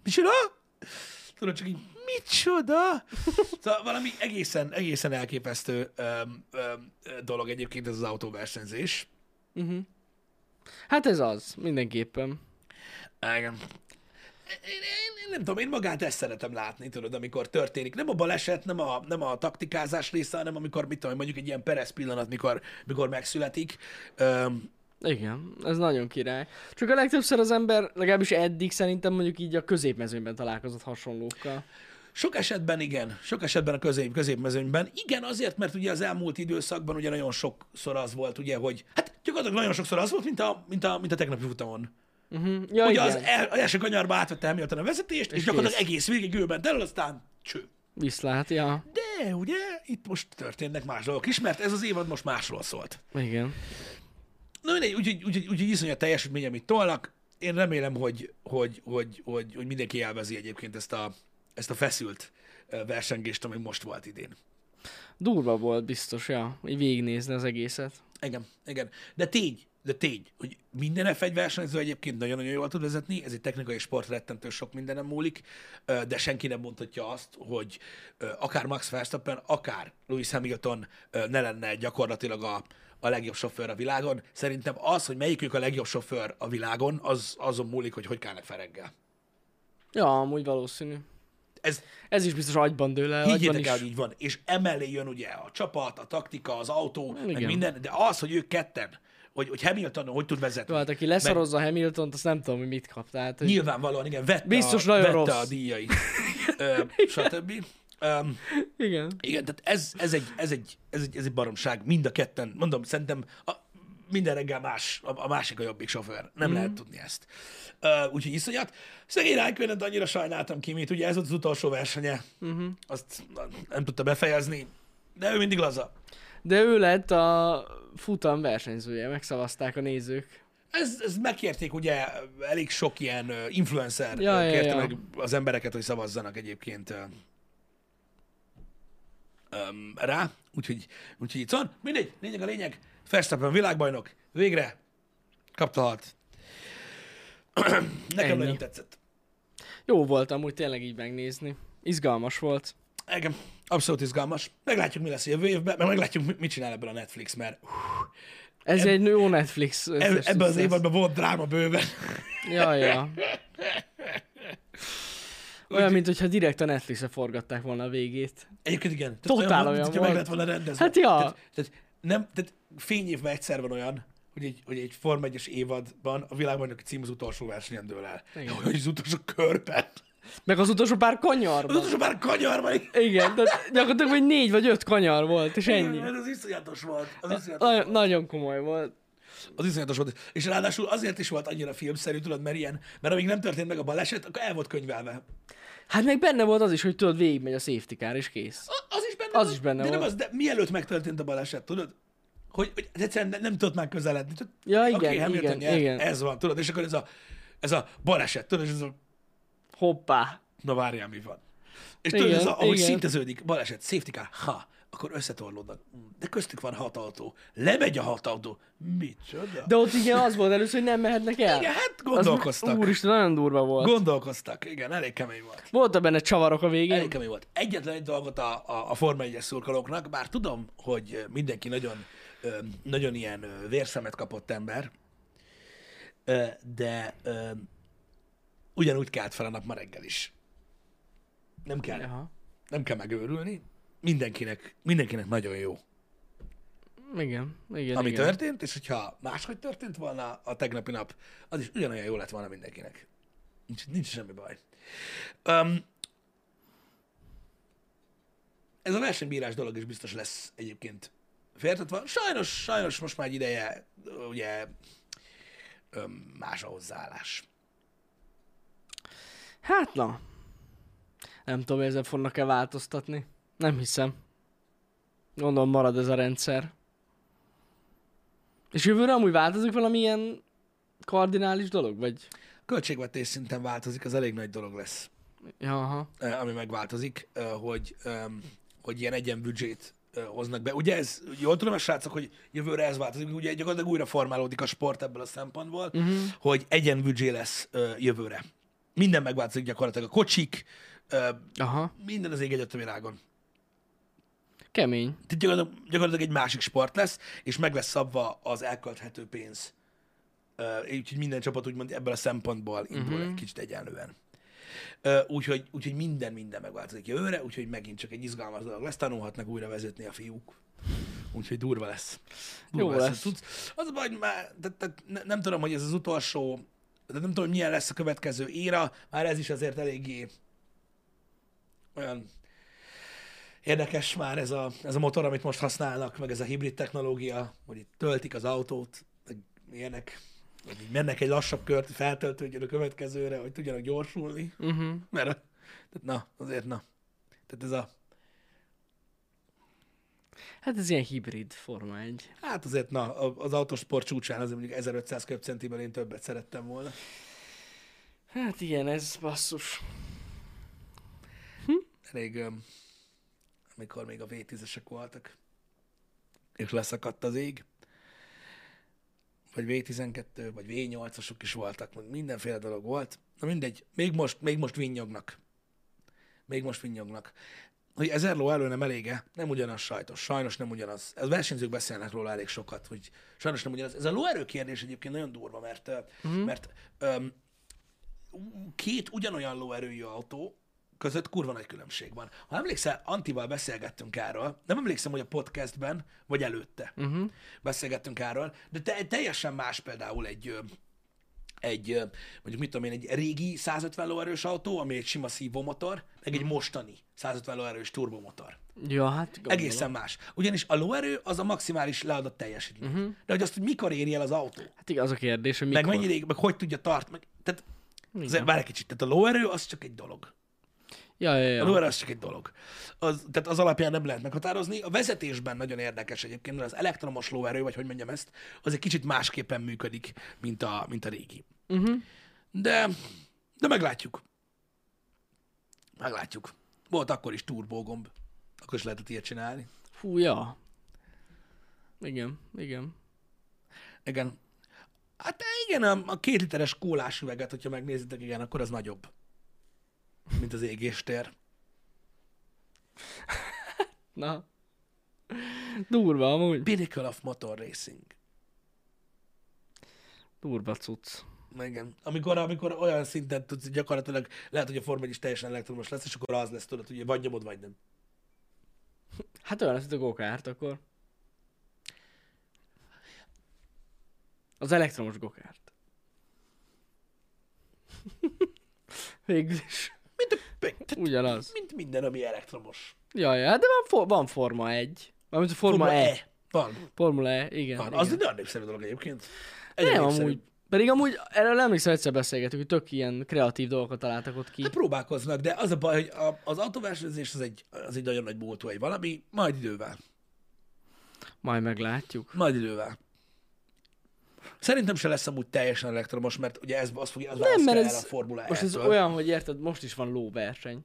Micsoda? Tudod, csak így, micsoda? Szóval valami egészen, egészen elképesztő öm, öm, dolog egyébként ez az autóversenyzés. Hát ez az, mindenképpen. Igen. Én, én, nem tudom, én magát ezt szeretem látni, tudod, amikor történik. Nem a baleset, nem a, nem a taktikázás része, hanem amikor, mit tudom, mondjuk egy ilyen Perez pillanat, mikor, mikor megszületik. Öm, Igen, ez nagyon király. Csak a legtöbbször az ember, legalábbis eddig szerintem mondjuk így a középmezőnyben találkozott hasonlókkal. sok esetben igen, sok esetben a közép, középmezőnyben. Igen, azért, mert ugye az elmúlt időszakban ugye nagyon sokszor az volt, ugye, hogy hát gyakorlatilag nagyon sokszor az volt, mint a, mint a, mint a tegnapi futamon. Uh-huh. Ja, Ugye igen. az el, az első kanyarba átvette Hamilton a vezetést, és, és gyakorlatilag egész végig ő ment el, aztán cső. Viszlát, ja. De ugye itt most történnek más dolgok is, mert ez az évad most másról szólt. Igen. Na mindegy, úgyhogy, úgyhogy, úgyhogy iszonyat teljesítmény, amit tolnak. Én remélem, hogy, hogy, hogy, hogy, hogy mindenki élvezi egyébként ezt a, ezt a feszült versengést, ami most volt idén. Durva volt biztos, ja, így végignézni az egészet. Igen, igen. De tény, de tény, hogy minden F1 versenyző egyébként nagyon-nagyon jól tud vezetni, ez egy technikai sport, rettentő sok mindenem múlik, de senki nem mondhatja azt, hogy akár Max Verstappen, akár Lewis Hamilton ne lenne gyakorlatilag a, a legjobb sofőr a világon. Szerintem az, hogy melyikük a legjobb sofőr a világon, az azon múlik, hogy hogy kellnek fel reggel. Ja, amúgy valószínű. Ez Ez is biztos agyban dől el, higgyétek el, hogy így van. És emellé jön ugye a csapat, a taktika, az autó, meg Igen. minden, de az, hogy ők ketten, hogy, hogy Hamilton hogy tud vezetni. Hát aki leszarozza Hamilton-t, azt nem tudom, hogy mit kap. Tehát, hogy... Nyilvánvalóan, igen, vette, Biztos a, nagyon vette rossz. a díjait, ö, stb. Um, Igen. igen, tehát ez, ez, egy, ez, egy, ez, egy, ez egy baromság, mind a ketten, mondom, szerintem a, minden reggel más, a, a másik a jobbik sofőr. Nem mm. lehet tudni ezt. Uh, úgyhogy iszonyat. Szegény Rájkönet annyira sajnáltam Kimit, ugye ez volt az utolsó versenye. Uh-huh. Azt nem tudta befejezni, de ő mindig laza. De ő lett a futam versenyzője, megszavazták a nézők. Ez, ez megkérték ugye elég sok ilyen influencer Ja, ja, ja, kérte ja. meg az embereket, hogy szavazzanak egyébként öm, rá, úgyhogy, úgyhogy itt van. Mindegy, lényeg a lényeg, Verstappen világbajnok, végre kapta halt. Nekem Ennyi. nagyon tetszett. Jó volt amúgy tényleg így megnézni. Izgalmas volt. Engem abszolút izgalmas. Meglátjuk, mi lesz a jövő évben, meg meglátjuk, mi- mit csinál ebből a Netflix, mert hú, Ez egy jó Netflix eb- ebben az évadban volt dráma bőven. Ja, ja. Olyan, mint hogyha direkt a Netflixre forgatták volna a végét. Egyébként igen. Totál volt, olyan mintha meg lett volna rendezve. Hát ja. Tehát, tehát, nem, tehát fényévben egyszer van olyan, hogy egy, hogy egy Form 1 évadban a világbajnoki cím az utolsó versenyen dől el. Igen. Hogy az utolsó körben. Meg az utolsó pár Az kanyarban. utolsó már kanyarban. Igen, tehát gyakorlatilag vagy négy vagy öt kanyar volt, és ennyi. Ez az iszonyatos volt. Az iszonyatos, Nagyon, nagyon komoly volt. az iszonyatos volt. És ráadásul azért is volt annyira filmszerű, tudod, mert ilyen, mert amíg nem történt meg a baleset, akkor el volt könyvelve. Hát meg benne volt az is, hogy tudod, végigmegy a safety car, és kész. A- Az is benne Az volt, is benne de Nem volt. az, de mielőtt megtörtént a baleset, tudod? Hogy, hogy egyszerűen nem, nem tudott már közeledni. Tudod, Ja, igen, Hamilton igen, nyer, igen. Ez van, tudod, és akkor ez a, ez a baleset, tudod, és ez a, Hoppá. na várjál, mi van. És tudod, Igen, ez a, ahogy igen. szinteződik, baleset, safety car, ha, akkor összetorlódnak. De köztük van hat autó. Lemegy a hat autó. Micsoda? De ott igen az volt először, hogy nem mehetnek el. Igen, hát Az- gondolkoztak. Úristen, nagyon durva volt. Gondolkoztak, igen, elég kemény volt. Voltak benne csavarok a végén. Elég kemény volt. Egyetlen egy dolgot a, a, a Forma 1-es szurkolóknak, bár tudom, hogy mindenki nagyon, nagyon ilyen vérszemet kapott ember, de ugyanúgy kelt fel a nap ma reggel is. Nem kell, Aha. nem kell megőrülni. Mindenkinek, mindenkinek nagyon jó, Igen, igen, ami igen. történt, és hogyha máshogy történt volna a tegnapi nap, az is ugyanolyan jó lett volna mindenkinek. Nincs, nincs semmi baj. Um, ez a versenybírás dolog is biztos lesz egyébként féltetve. Sajnos, sajnos most már egy ideje, ugye, öm, más a hozzáállás. Hát na. Nem tudom, ezzel fognak-e változtatni. Nem hiszem. Gondolom marad ez a rendszer. És jövőre amúgy változik valamilyen kardinális dolog? Vagy... Költségvetés szinten változik, az elég nagy dolog lesz. Ja, aha. eh, ami megváltozik, eh, hogy, hogy ilyen egyenbüdzsét eh, hoznak be. Ugye ez, jól tudom, a srácok, hogy jövőre ez változik, ugye gyakorlatilag újra formálódik a sport ebből a szempontból, uh-huh. hogy egyenbüdzsé lesz jövőre. Minden megváltozik gyakorlatilag. A kocsik, eh, Aha. minden az ég egyet a világon. Kemény. Tehát gyakorlatilag, gyakorlatilag egy másik sport lesz, és meg lesz szabva az elkölthető pénz. Uh, úgyhogy minden csapat úgymond ebből a szempontból indul uh-huh. egy kicsit egyenlően. Uh, úgyhogy, úgyhogy minden, minden megváltozik jövőre, úgyhogy megint csak egy izgalmas dolog lesz, tanulhatnak újra vezetni a fiúk. Úgyhogy durva lesz. Durva Jó lesz. cucc. Az a baj, már, tehát, tehát ne, nem tudom, hogy ez az utolsó, tehát nem tudom, hogy milyen lesz a következő éra, már ez is azért eléggé olyan érdekes már ez a, ez a motor, amit most használnak, meg ez a hibrid technológia, hogy itt töltik az autót, meg ilyenek, hogy így mennek egy lassabb kört, feltöltődjön a következőre, hogy tudjanak gyorsulni. Uh-huh. Mert, tehát na, azért na. Tehát ez a, Hát ez ilyen hibrid forma egy. hát azért na, az autosport csúcsán azért mondjuk 1500 köbcentiben én többet szerettem volna. Hát igen, ez basszus. Elég, öm, amikor még a V10-esek voltak, és leszakadt az ég, vagy V12, vagy V8-asok is voltak, mindenféle dolog volt. Na mindegy, még most, még most vinnyognak. Még most vinnyognak. Hogy ezer ló elő nem elége, nem ugyanaz sajtos, sajnos nem ugyanaz. A versenyzők beszélnek róla elég sokat, hogy sajnos nem ugyanaz. Ez a lóerő kérdés egyébként nagyon durva, mert, uh-huh. mert um, két ugyanolyan lóerőjű autó között kurva nagy különbség van. Ha emlékszel, Antival beszélgettünk erről, nem emlékszem, hogy a podcastben, vagy előtte uh-huh. beszélgettünk erről, de te, teljesen más például egy, egy, mondjuk mit tudom én, egy régi 150 lóerős autó, ami egy sima szívómotor, meg egy mostani 150 lóerős turbomotor. Ja, hát gondolom. Egészen más. Ugyanis a lóerő az a maximális leadott teljesítmény. Uh-huh. De hogy azt, hogy mikor éri el az autó, Hát igen, az a kérdés, hogy meg mikor. mennyi ideig, meg hogy tudja tart, meg, tehát azért várj egy kicsit, tehát a lóerő az csak egy dolog. Ja, ja, A ja. lóerő az csak egy dolog. Az, tehát az alapján nem lehet meghatározni. A vezetésben nagyon érdekes egyébként, mert az elektromos lóerő, vagy hogy mondjam ezt, az egy kicsit másképpen működik, mint a, mint a régi. Uh-huh. De, de meglátjuk. Meglátjuk. Volt akkor is turbógomb. Akkor is lehetett ilyet csinálni. Fú, ja. Igen, igen. Igen. Hát igen, a, a két literes kólás üveget, hogyha megnézitek, igen, akkor az nagyobb, mint az égéstér. Na. Durva amúgy. Pinnacle of Motor Racing. Durva cucc. Igen. Amikor, amikor olyan szinten tudsz, gyakorlatilag lehet, hogy a Forma 1 is teljesen elektromos lesz, és akkor az lesz, tudod, hogy vagy nyomod, vagy nem. Hát olyan lesz, mint a gokárt akkor. Az elektromos gokárt. Végül is. Mint, a, tehát, Ugyanaz. mint minden, ami elektromos. Jaj, ja, de van, for, van Forma 1. Valamint a Forma, Forma E. E. Van. Forma E, igen. Van. igen. Az egy nagyon népszerű dolog egyébként. Egyre Nem, amúgy. Pedig amúgy erről emlékszem, egyszer beszélgetünk, hogy tök ilyen kreatív dolgokat találtak ott ki. Hát próbálkoznak, de az a baj, hogy a, az autóversenyzés az egy, az egy nagyon nagy múltú egy valami, majd idővel. Majd meglátjuk. Majd idővel. Szerintem se lesz amúgy teljesen elektromos, mert ugye ez az fogja, az Nem, mert el ez, a Formula most ez olyan, hogy érted, most is van lóverseny.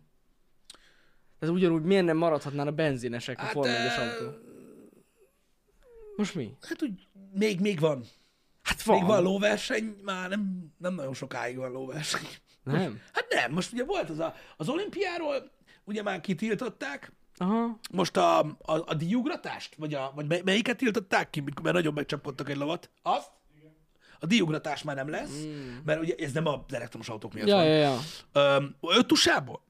Ez ugyanúgy miért nem maradhatnának benzinesek a Hát, Forma 1 ö, autó? Most mi? Hát úgy még, még van. Hát Van. Még van lóverseny, már nem, nem nagyon sokáig van lóverseny. Nem? Hát nem, most ugye volt az a, az olimpiáról, ugye már kitiltották, Aha. most a, a, a díjugratást, vagy, a, vagy mely- melyiket tiltották ki, mikor mert nagyon megcsapkodtak egy lovat? Azt? A díjugratás már nem lesz, mm. mert ugye ez nem az elektromos autók miatt Ja, van. ja, ja. Öm, öt tusából?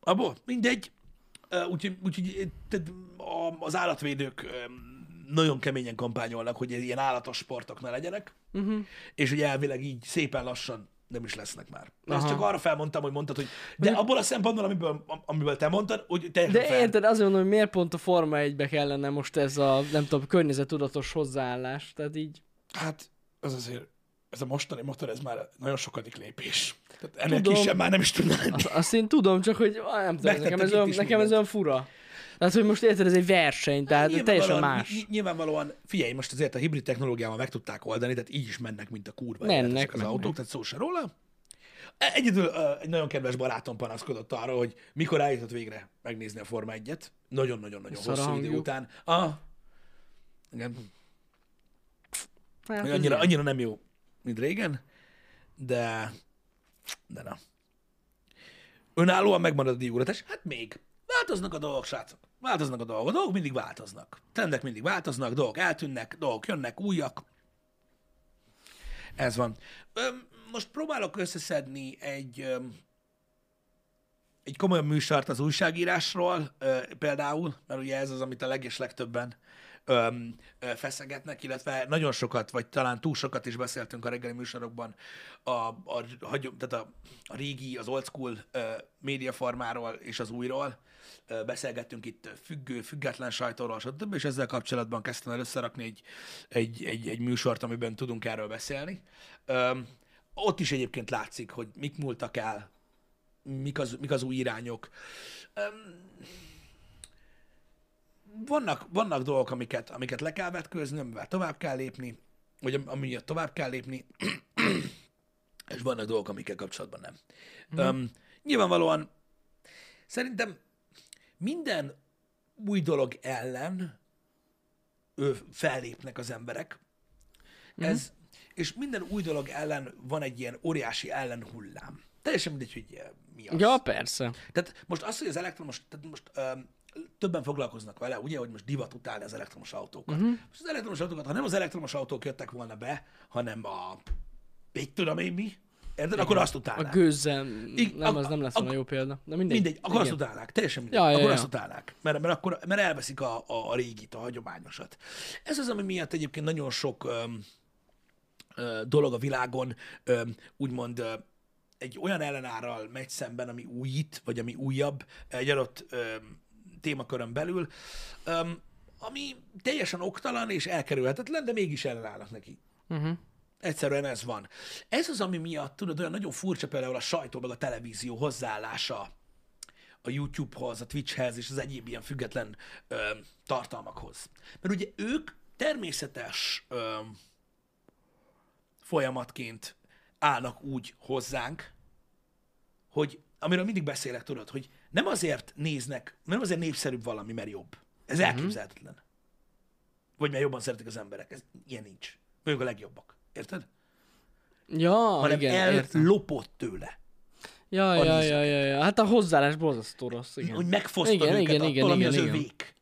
Abból? Mindegy. Úgyhogy úgy, az állatvédők nagyon keményen kampányolnak, hogy ilyen állatos sportok ne legyenek, Uh-huh. és hogy elvileg így szépen lassan nem is lesznek már. De ezt Aha. csak arra felmondtam, hogy mondtad, hogy de abból a szempontból, amiből, amiből te mondtad, hogy teljesen De fel. érted, azért mondom, hogy miért pont a Forma 1-be kellene most ez a, nem tudom, környezetudatos hozzáállás. Tehát így, Hát, az azért, ez a mostani motor, ez már nagyon sokadik lépés. Tehát ennél Tudom. kisebb már nem is lenni. azt, azt én tudom, csak hogy ah, nem tudom, nekem ez, olyan, nekem ez olyan fura. Tehát, hogy most érted, ez egy verseny, tehát teljesen Nyilvánvalóan- más. ny- Nyilvánvalóan, figyelj, most azért a hibrid technológiával meg tudták oldani, tehát így is mennek, mint a kurva. Mennek, ezek az mennek. autók, tehát szó se róla. E- Egyedül egy nagyon kedves barátom panaszkodott arra, hogy mikor eljutott végre megnézni a Forma 1-et. Nagyon-nagyon-nagyon hosszú idő után. Ah, igen, Hát, annyira, annyira nem jó, mint régen, de, de na. Önállóan megmarad a díjúratás? Hát még. Változnak a dolgok, srácok. Változnak a dolgok. A dolgok mindig változnak. Trendek mindig változnak, dolgok eltűnnek, dolgok jönnek, újak. Ez van. Most próbálok összeszedni egy, egy komolyabb műsort az újságírásról, például, mert ugye ez az, amit a leges legtöbben öm, ö, feszegetnek, illetve nagyon sokat, vagy talán túl sokat is beszéltünk a reggeli műsorokban a, a, tehát a, a régi, az old school ö, médiaformáról és az újról. Ö, beszélgettünk itt függő, független sajtóról, stb. És ezzel kapcsolatban kezdtem el összerakni egy, egy, egy, egy műsort, amiben tudunk erről beszélni. Öm, ott is egyébként látszik, hogy mik múltak el, mik az, mik az új irányok. Öm, vannak, vannak dolgok, amiket, amiket le kell vetkőzni, amivel tovább kell lépni, vagy am- ami miatt tovább kell lépni, és vannak dolgok, amikkel kapcsolatban nem. Mm. Um, nyilvánvalóan szerintem minden új dolog ellen ö, fellépnek az emberek, mm. ez, és minden új dolog ellen van egy ilyen óriási ellenhullám. Teljesen mindegy, hogy mi az. Ja, persze. Tehát most az, hogy az elektromos, tehát most öm, többen foglalkoznak vele, ugye, hogy most divat utálni az elektromos autókat. Uh-huh. Most az elektromos autókat, ha nem az elektromos autók jöttek volna be, hanem a, mit tudom én mi, érted, akkor azt A utálnák. gőzzel, Ig- nem, az nem lesz ak- volna jó példa. De mindegy. Mindegy, akkor azt Igen. utálnák, teljesen mindegy. Ja, ja, akkor ja. azt utálnák, mert, mert, akkor, mert elveszik a, a, a régit, a hagyományosat. Ez az, ami miatt egyébként nagyon sok öm, ö, dolog a világon öm, úgymond ö, egy olyan ellenárral megy szemben, ami újít, vagy ami újabb egy adott öm, témakörön belül, öm, ami teljesen oktalan és elkerülhetetlen, de mégis ellenállnak neki. Uh-huh. Egyszerűen ez van. Ez az, ami miatt, tudod, olyan nagyon furcsa például a sajtó meg a televízió hozzáállása a YouTube-hoz, a Twitchhez és az egyéb ilyen független ö, tartalmakhoz. Mert ugye ők természetes ö, folyamatként állnak úgy hozzánk, hogy amiről mindig beszélek, tudod, hogy nem azért néznek, nem azért népszerűbb valami, mert jobb. Ez elképzelhetetlen. Vagy mert jobban szeretik az emberek. Ez ilyen nincs. Ők a legjobbak. Érted? Ja, hanem igen, értem. ellopott tőle. Ja, ja, ja, ja, ja. Hát a hozzáállás borzasztó rossz, igen. Hogy megfosztad Igen, őket igen, attól, igen, ami igen, az igen. övék.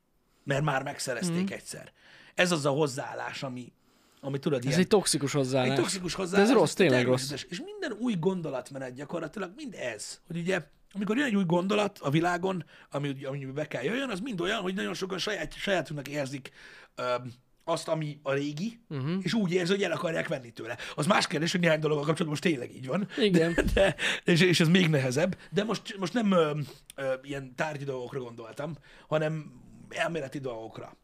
Mert már megszerezték egyszer. Ez az a hozzáállás, ami, ami tudod, Ez ilyen, egy toxikus hozzáállás. egy toxikus De hozzáállás. ez rossz, tényleg rossz. És minden új gondolatmenet gyakorlatilag mind ez. Hogy ugye, amikor jön egy új gondolat a világon, ami, ami be kell jöjjön, az mind olyan, hogy nagyon sokan saját, sajátunknak érzik öm, azt, ami a régi, uh-huh. és úgy érzi, hogy el akarják venni tőle. Az más kérdés, hogy néhány dologgal kapcsolatban most tényleg így van. Igen. De, és, és ez még nehezebb. De most, most nem ö, ö, ilyen tárgyi dolgokra gondoltam, hanem elméleti dolgokra,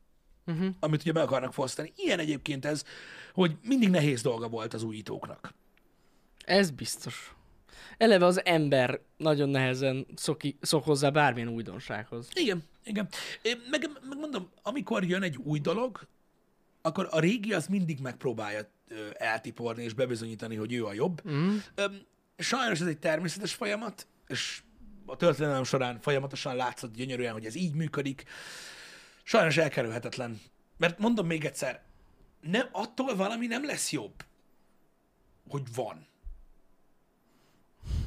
uh-huh. amit ugye be akarnak fosztani. Ilyen egyébként ez, hogy mindig nehéz dolga volt az újítóknak. Ez biztos. Eleve az ember nagyon nehezen szoki, szok hozzá bármilyen újdonsághoz. Igen, igen. Én meg, meg mondom, amikor jön egy új dolog, akkor a régi az mindig megpróbálja eltiporni és bebizonyítani, hogy ő a jobb. Mm. Sajnos ez egy természetes folyamat, és a történelem során folyamatosan látszott gyönyörűen, hogy ez így működik. Sajnos elkerülhetetlen. Mert mondom még egyszer, nem, attól valami nem lesz jobb, hogy van.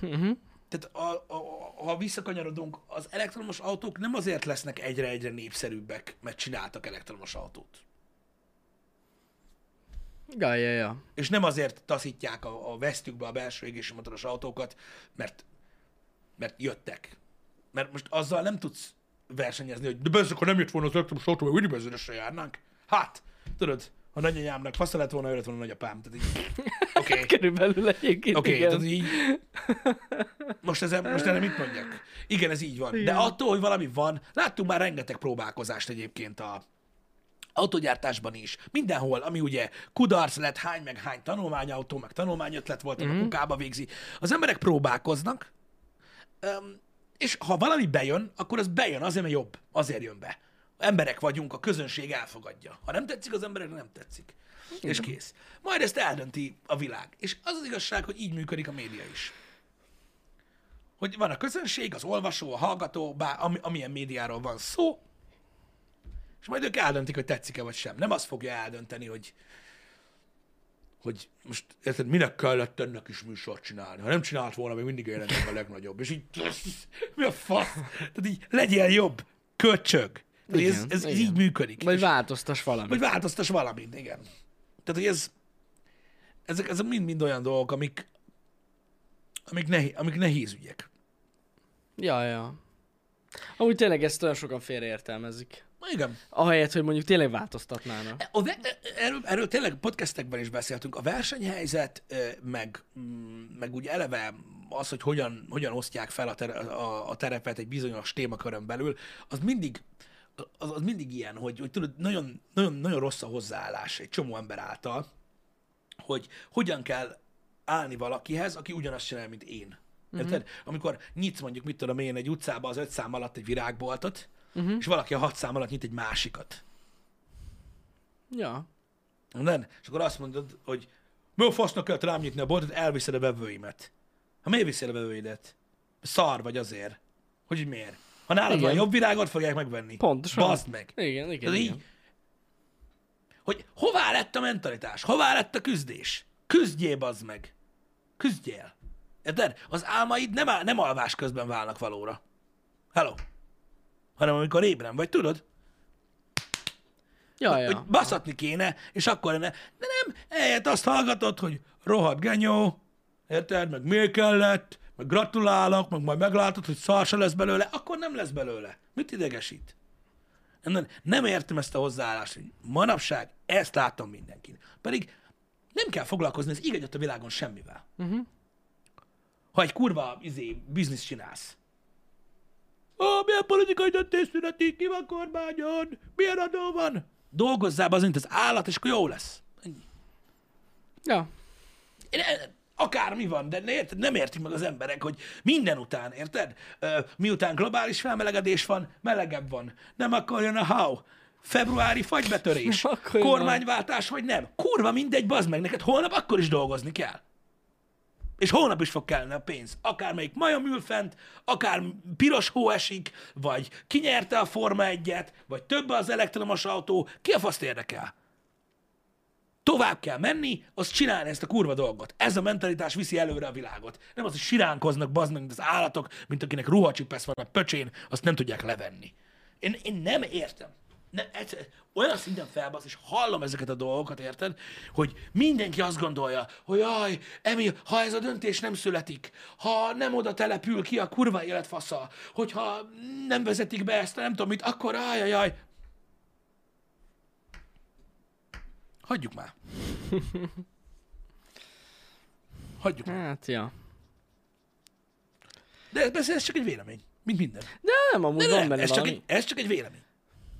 Uh-huh. Tehát a, a, a, ha visszakanyarodunk, az elektromos autók nem azért lesznek egyre-egyre népszerűbbek, mert csináltak elektromos autót. Ja, ja, ja. És nem azért taszítják a, a vesztükbe a belső égési motoros autókat, mert, mert jöttek. Mert most azzal nem tudsz versenyezni, hogy de akkor nem jött volna az elektromos autó, mert benzinesre járnánk. Hát, tudod, a nagyanyámnak fasza lett volna, jött volna a nagyapám. Tehát így, okay. Körülbelül egyébként, Oké, okay, igen. tehát így... Most, ezen, most erre mit mondjak? Igen, ez így van. De Igen. attól, hogy valami van, láttunk már rengeteg próbálkozást egyébként a autogyártásban is. Mindenhol, ami ugye kudarc lett, hány meg hány tanulmányautó, meg tanulmányötlet volt, mm-hmm. a kukába végzi. Az emberek próbálkoznak, és ha valami bejön, akkor az bejön azért, mert jobb. Azért jön be. Emberek vagyunk, a közönség elfogadja. Ha nem tetszik, az embereknek nem tetszik. És kész. Majd ezt eldönti a világ. És az az igazság, hogy így működik a média is. Hogy van a közönség, az olvasó, a hallgató, bár ami, amilyen médiáról van szó, és majd ők eldöntik, hogy tetszik-e vagy sem. Nem azt fogja eldönteni, hogy hogy most érted, minek kellett ennek is műsort csinálni. Ha nem csinált volna, még mindig én a legnagyobb. És így, mi a fasz? Tehát így, legyél jobb, köcsög. Igen, ez, ez igen. így működik. Vagy változtass valamit. vagy változtass valamit, igen. Tehát, hogy ez, ezek, ezek mind-mind olyan dolgok, amik, amik, nehéz, amik nehéz ügyek. Ja, ja. Amúgy tényleg ezt olyan sokan félreértelmezik. Igen. Ahelyett, hogy mondjuk tényleg változtatnának. A ve- erről, erről tényleg podcastekben is beszéltünk. A versenyhelyzet, ö, meg, mm, meg úgy eleve az, hogy hogyan, hogyan osztják fel a, tere, a, a terepet egy bizonyos témakörön belül, az mindig, az, az mindig ilyen, hogy, hogy tudod, nagyon, nagyon, nagyon rossz a hozzáállás egy csomó ember által, hogy hogyan kell állni valakihez, aki ugyanazt csinál, mint én. Érted? Amikor nyitsz mondjuk, mit tudom én, egy utcába az öt szám alatt egy virágboltot, uh-huh. és valaki a hat szám alatt nyit egy másikat. Ja. Nem? És akkor azt mondod, hogy mi a fasznak kell rám nyitni a boltot, elviszed a vevőimet. Ha miért viszed a vevőidet? Szar vagy azért. Hogy miért? Ha nálad Igen. van jobb virágot, fogják megvenni. Pontosan. Bazd meg. Igen, igen, Tehát igen. így, hogy hová lett a mentalitás? Hová lett a küzdés? Küzdjél, bazd meg. Küzdjél. Érted? Az álmaid nem, áll, nem alvás közben válnak valóra. Hello. Hanem amikor ébren vagy, tudod? Ja, hogy ja. baszatni kéne, és akkor lenne. De nem, ehelyett azt hallgatod, hogy rohadt genyó, érted, meg miért kellett, meg gratulálok, meg majd meglátod, hogy szar se lesz belőle, akkor nem lesz belőle. Mit idegesít? Nem, nem értem ezt a hozzáállást, hogy manapság ezt látom mindenkin. Pedig nem kell foglalkozni az igazat a világon semmivel. Uh-huh. Ha egy kurva izé, biznisz csinálsz, Ó, milyen politikai döntés születik, ki van kormányon, milyen adó van? Dolgozzál be az, mint az állat, és akkor jó lesz. Ennyi. Ja. Én, akármi van, de érted, nem értik meg az emberek, hogy minden után, érted? Miután globális felmelegedés van, melegebb van. Nem akkor jön a how. Februári fagybetörés, Akkor kormányváltás vagy nem. Kurva mindegy, bazd meg, neked holnap akkor is dolgozni kell. És holnap is fog kellene a pénz. Akármelyik majom ül fent, akár piros hó esik, vagy kinyerte a Forma 1-et, vagy több az elektromos autó, ki a faszt érdekel? Tovább kell menni, az csinálni ezt a kurva dolgot. Ez a mentalitás viszi előre a világot. Nem az, hogy siránkoznak, meg, mint az állatok, mint akinek ruhacsipesz van a pöcsén, azt nem tudják levenni. Én, én nem értem. Nem, egyszer, olyan szinten felbasz, és hallom ezeket a dolgokat, érted? Hogy mindenki azt gondolja, hogy jaj, Emil, ha ez a döntés nem születik, ha nem oda települ ki a kurva életfasza, hogyha nem vezetik be ezt, nem tudom mit, akkor ajajaj. Hagyjuk már. Hagyjuk már. Hát, ja. De ez, persze ez csak egy vélemény. Mint minden. De nem, amúgy De van nem, benne ez, csak egy, ez csak egy vélemény.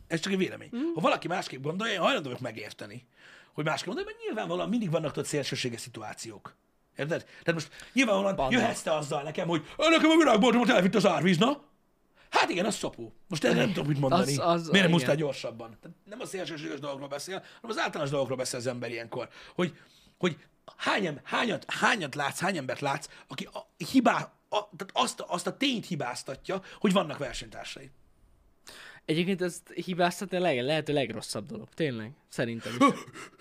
Ez csak egy vélemény. Mm. Ha valaki másképp gondolja, én hajlandó vagyok megérteni, hogy másképp gondolja, mert nyilvánvalóan mindig vannak ott szélsőséges szituációk. Érted? Tehát most nyilvánvalóan Vannak. jöhetsz te azzal nekem, hogy "Ö, nekem a virágboltomat elvitt az árvíz, na? Hát igen, az szopó. Most erre nem tudom mit mondani. Az- az- Miért nem húztál gyorsabban? Tehát nem a szélsőséges dolgokról beszél, hanem az általános dolgokról beszél az ember ilyenkor. Hogy, hogy hány, hányat, hányat látsz, hány embert látsz, aki a hibá, a, tehát azt, azt a tényt hibáztatja, hogy vannak versenytársai. Egyébként ezt hibáztatni a leg, lehető legrosszabb dolog. Tényleg. Szerintem is.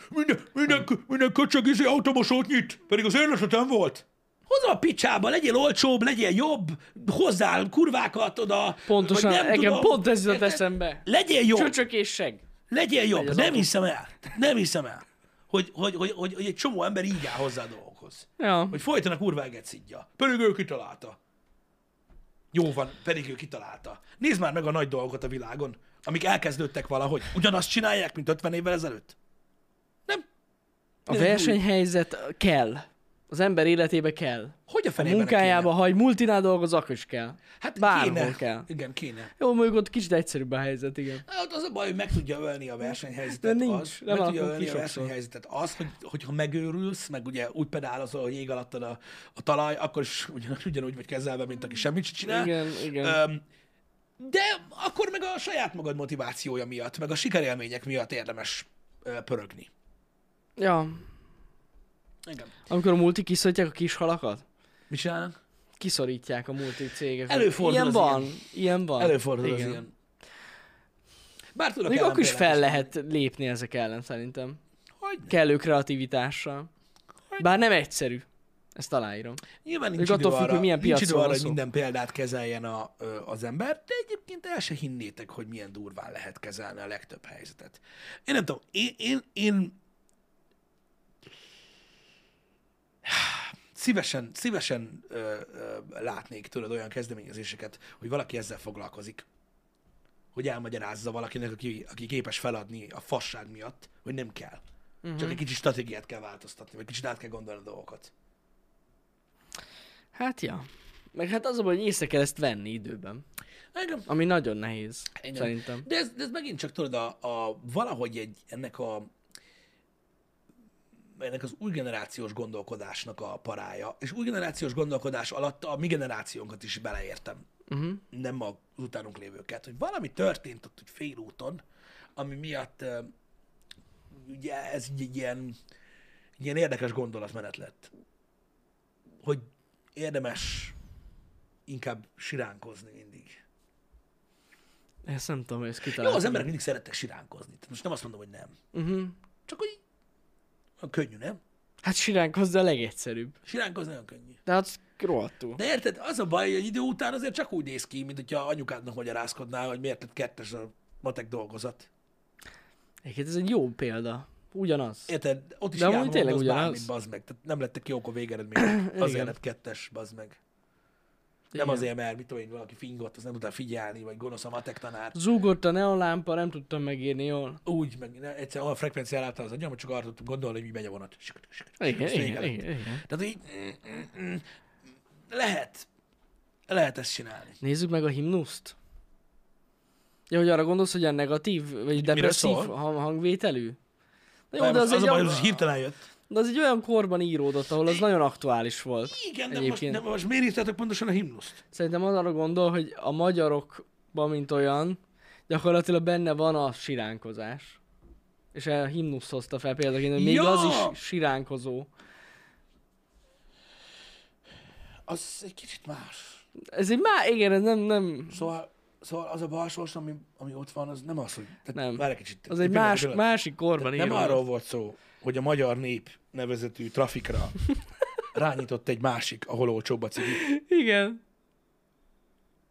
Minden, minden, minden köcsög izé automosót nyit, pedig az én esetem volt. Hozza a picsába, legyél olcsóbb, legyél jobb, hozzál kurvákat oda. Pontosan, nem nekem tudom. pont ez Érted? eszembe. Legyél jobb, Csöcsök és seg. legyél jobb. Nem autó. hiszem el. Nem hiszem el. Hogy, hogy, hogy, hogy, hogy egy csomó ember így áll hozzá a dolgokhoz. Ja. Hogy folyton a kurva szidja. Pedig ő kitalálta. Jó van, pedig ő kitalálta. Nézd már meg a nagy dolgokat a világon, amik elkezdődtek valahogy. Ugyanazt csinálják, mint 50 évvel ezelőtt? Nem. A versenyhelyzet kell. Az ember életébe kell. Hogy a A fenében munkájába, kéne? ha egy multinál dolgoz, akkor is kell. Hát bárhol kéne. kell. Igen, kéne. Jó, mondjuk ott kicsit egyszerűbb a helyzet, igen. Hát az a baj, hogy meg tudja ölni a versenyhelyzetet De nincs, az, nem meg tudja ölni a versenyhelyzetet az, hogy, hogyha megőrülsz, meg ugye úgy pedálozol, hogy ég alattad a, a talaj, akkor is ugyan, ugyanúgy vagy kezelve, mint aki semmit sem csinál. Igen, igen. Öm, de akkor meg a saját magad motivációja miatt, meg a sikerélmények miatt érdemes pörögni. Ja. Igen. Amikor a multi kiszorítják a kis halakat, Mit csinálnak? kiszorítják a multi cégek. Előfordul ilyen az van, ilyen. ilyen van. Előfordul Igen. az ilyen. Bár tudok Még akkor is fel lehet lépni ezek ellen szerintem. Hogy Kellő kreativitással. Bár nem egyszerű. Ezt aláírom. Nyilván nincs Még idő, attól függ, arra, hogy milyen nincs idő arra, hogy minden példát kezeljen a, az ember, de egyébként el se hinnétek, hogy milyen durván lehet kezelni a legtöbb helyzetet. Én nem tudom, én, én, én szívesen, szívesen ö, ö, látnék tőled olyan kezdeményezéseket, hogy valaki ezzel foglalkozik. Hogy elmagyarázza valakinek, aki, aki képes feladni a fasság miatt, hogy nem kell. Uh-huh. Csak egy kicsit stratégiát kell változtatni, vagy kicsit át kell gondolni a dolgokat. Hát ja. Meg hát az a hogy észre kell ezt venni időben. Engem Ami nagyon nehéz, Igen. szerintem. De ez, de ez megint csak tudod, a, a, valahogy egy, ennek a ennek az új generációs gondolkodásnak a parája, és új generációs gondolkodás alatt a mi generációnkat is beleértem, Uh-huh. nem az utánunk lévőket, hogy valami történt ott úgy félúton, ami miatt ugye ez egy, ilyen, egy ilyen érdekes gondolatmenet lett, hogy érdemes inkább siránkozni mindig. Ezt nem tudom, hogy ezt Jó, kitaláltam. az emberek mindig szerettek siránkozni. Tehát Most nem azt mondom, hogy nem. Uh-huh. Csak hogy olyan könnyű, nem? Hát siránkozni a legegyszerűbb. Siránkozni nagyon könnyű. De hát rohadtul. De érted, az a baj, hogy idő után azért csak úgy néz ki, mint hogyha anyukádnak magyarázkodnál, hogy miért lett kettes a matek dolgozat. Egyébként ez egy jó példa. Ugyanaz. Érted? Ott is De amúgy tényleg ugyanaz. bármit, bazd meg. Tehát nem lettek jók a végeredmények. Azért lett kettes, bazd meg. Nem Igen. azért, mert mit tudom én, valaki fingott, az nem tudta figyelni, vagy gonosz a matek tanár. Zúgott a neonlámpa, nem tudtam megírni jól. Úgy, meg ne- egyszer olyan frekvenciára álltam az agyam, csak arra tudtam gondolni, hogy mi megy a vonat. Igen, igen, igen. Tehát így mm, mm, mm, lehet. Lehet ezt csinálni. Nézzük meg a himnuszt. Ja, hogy arra gondolsz, hogy a negatív, vagy depresszív hangvételű? Na jó, Nem, de az, az, egy, a baj, hogy hirtelen jött. De az egy olyan korban íródott, ahol az nagyon aktuális volt. Igen, de most, Egyébként. de most miért írtátok pontosan a himnuszt? Szerintem az arra gondol, hogy a magyarokban, mint olyan, gyakorlatilag benne van a siránkozás. És a himnusz hozta fel példaként, hogy még Ja! az is siránkozó. Az egy kicsit más. Ez egy már, igen, ez nem, nem, Szóval, szóval az a balsors, ami, ami ott van, az nem az, hogy... Tehát Nem. Várj egy kicsit. az egy más, pillanat. másik korban nem arról volt szó, hogy a magyar nép nevezetű trafikra rányított egy másik, ahol olcsóbb a cigi. Igen.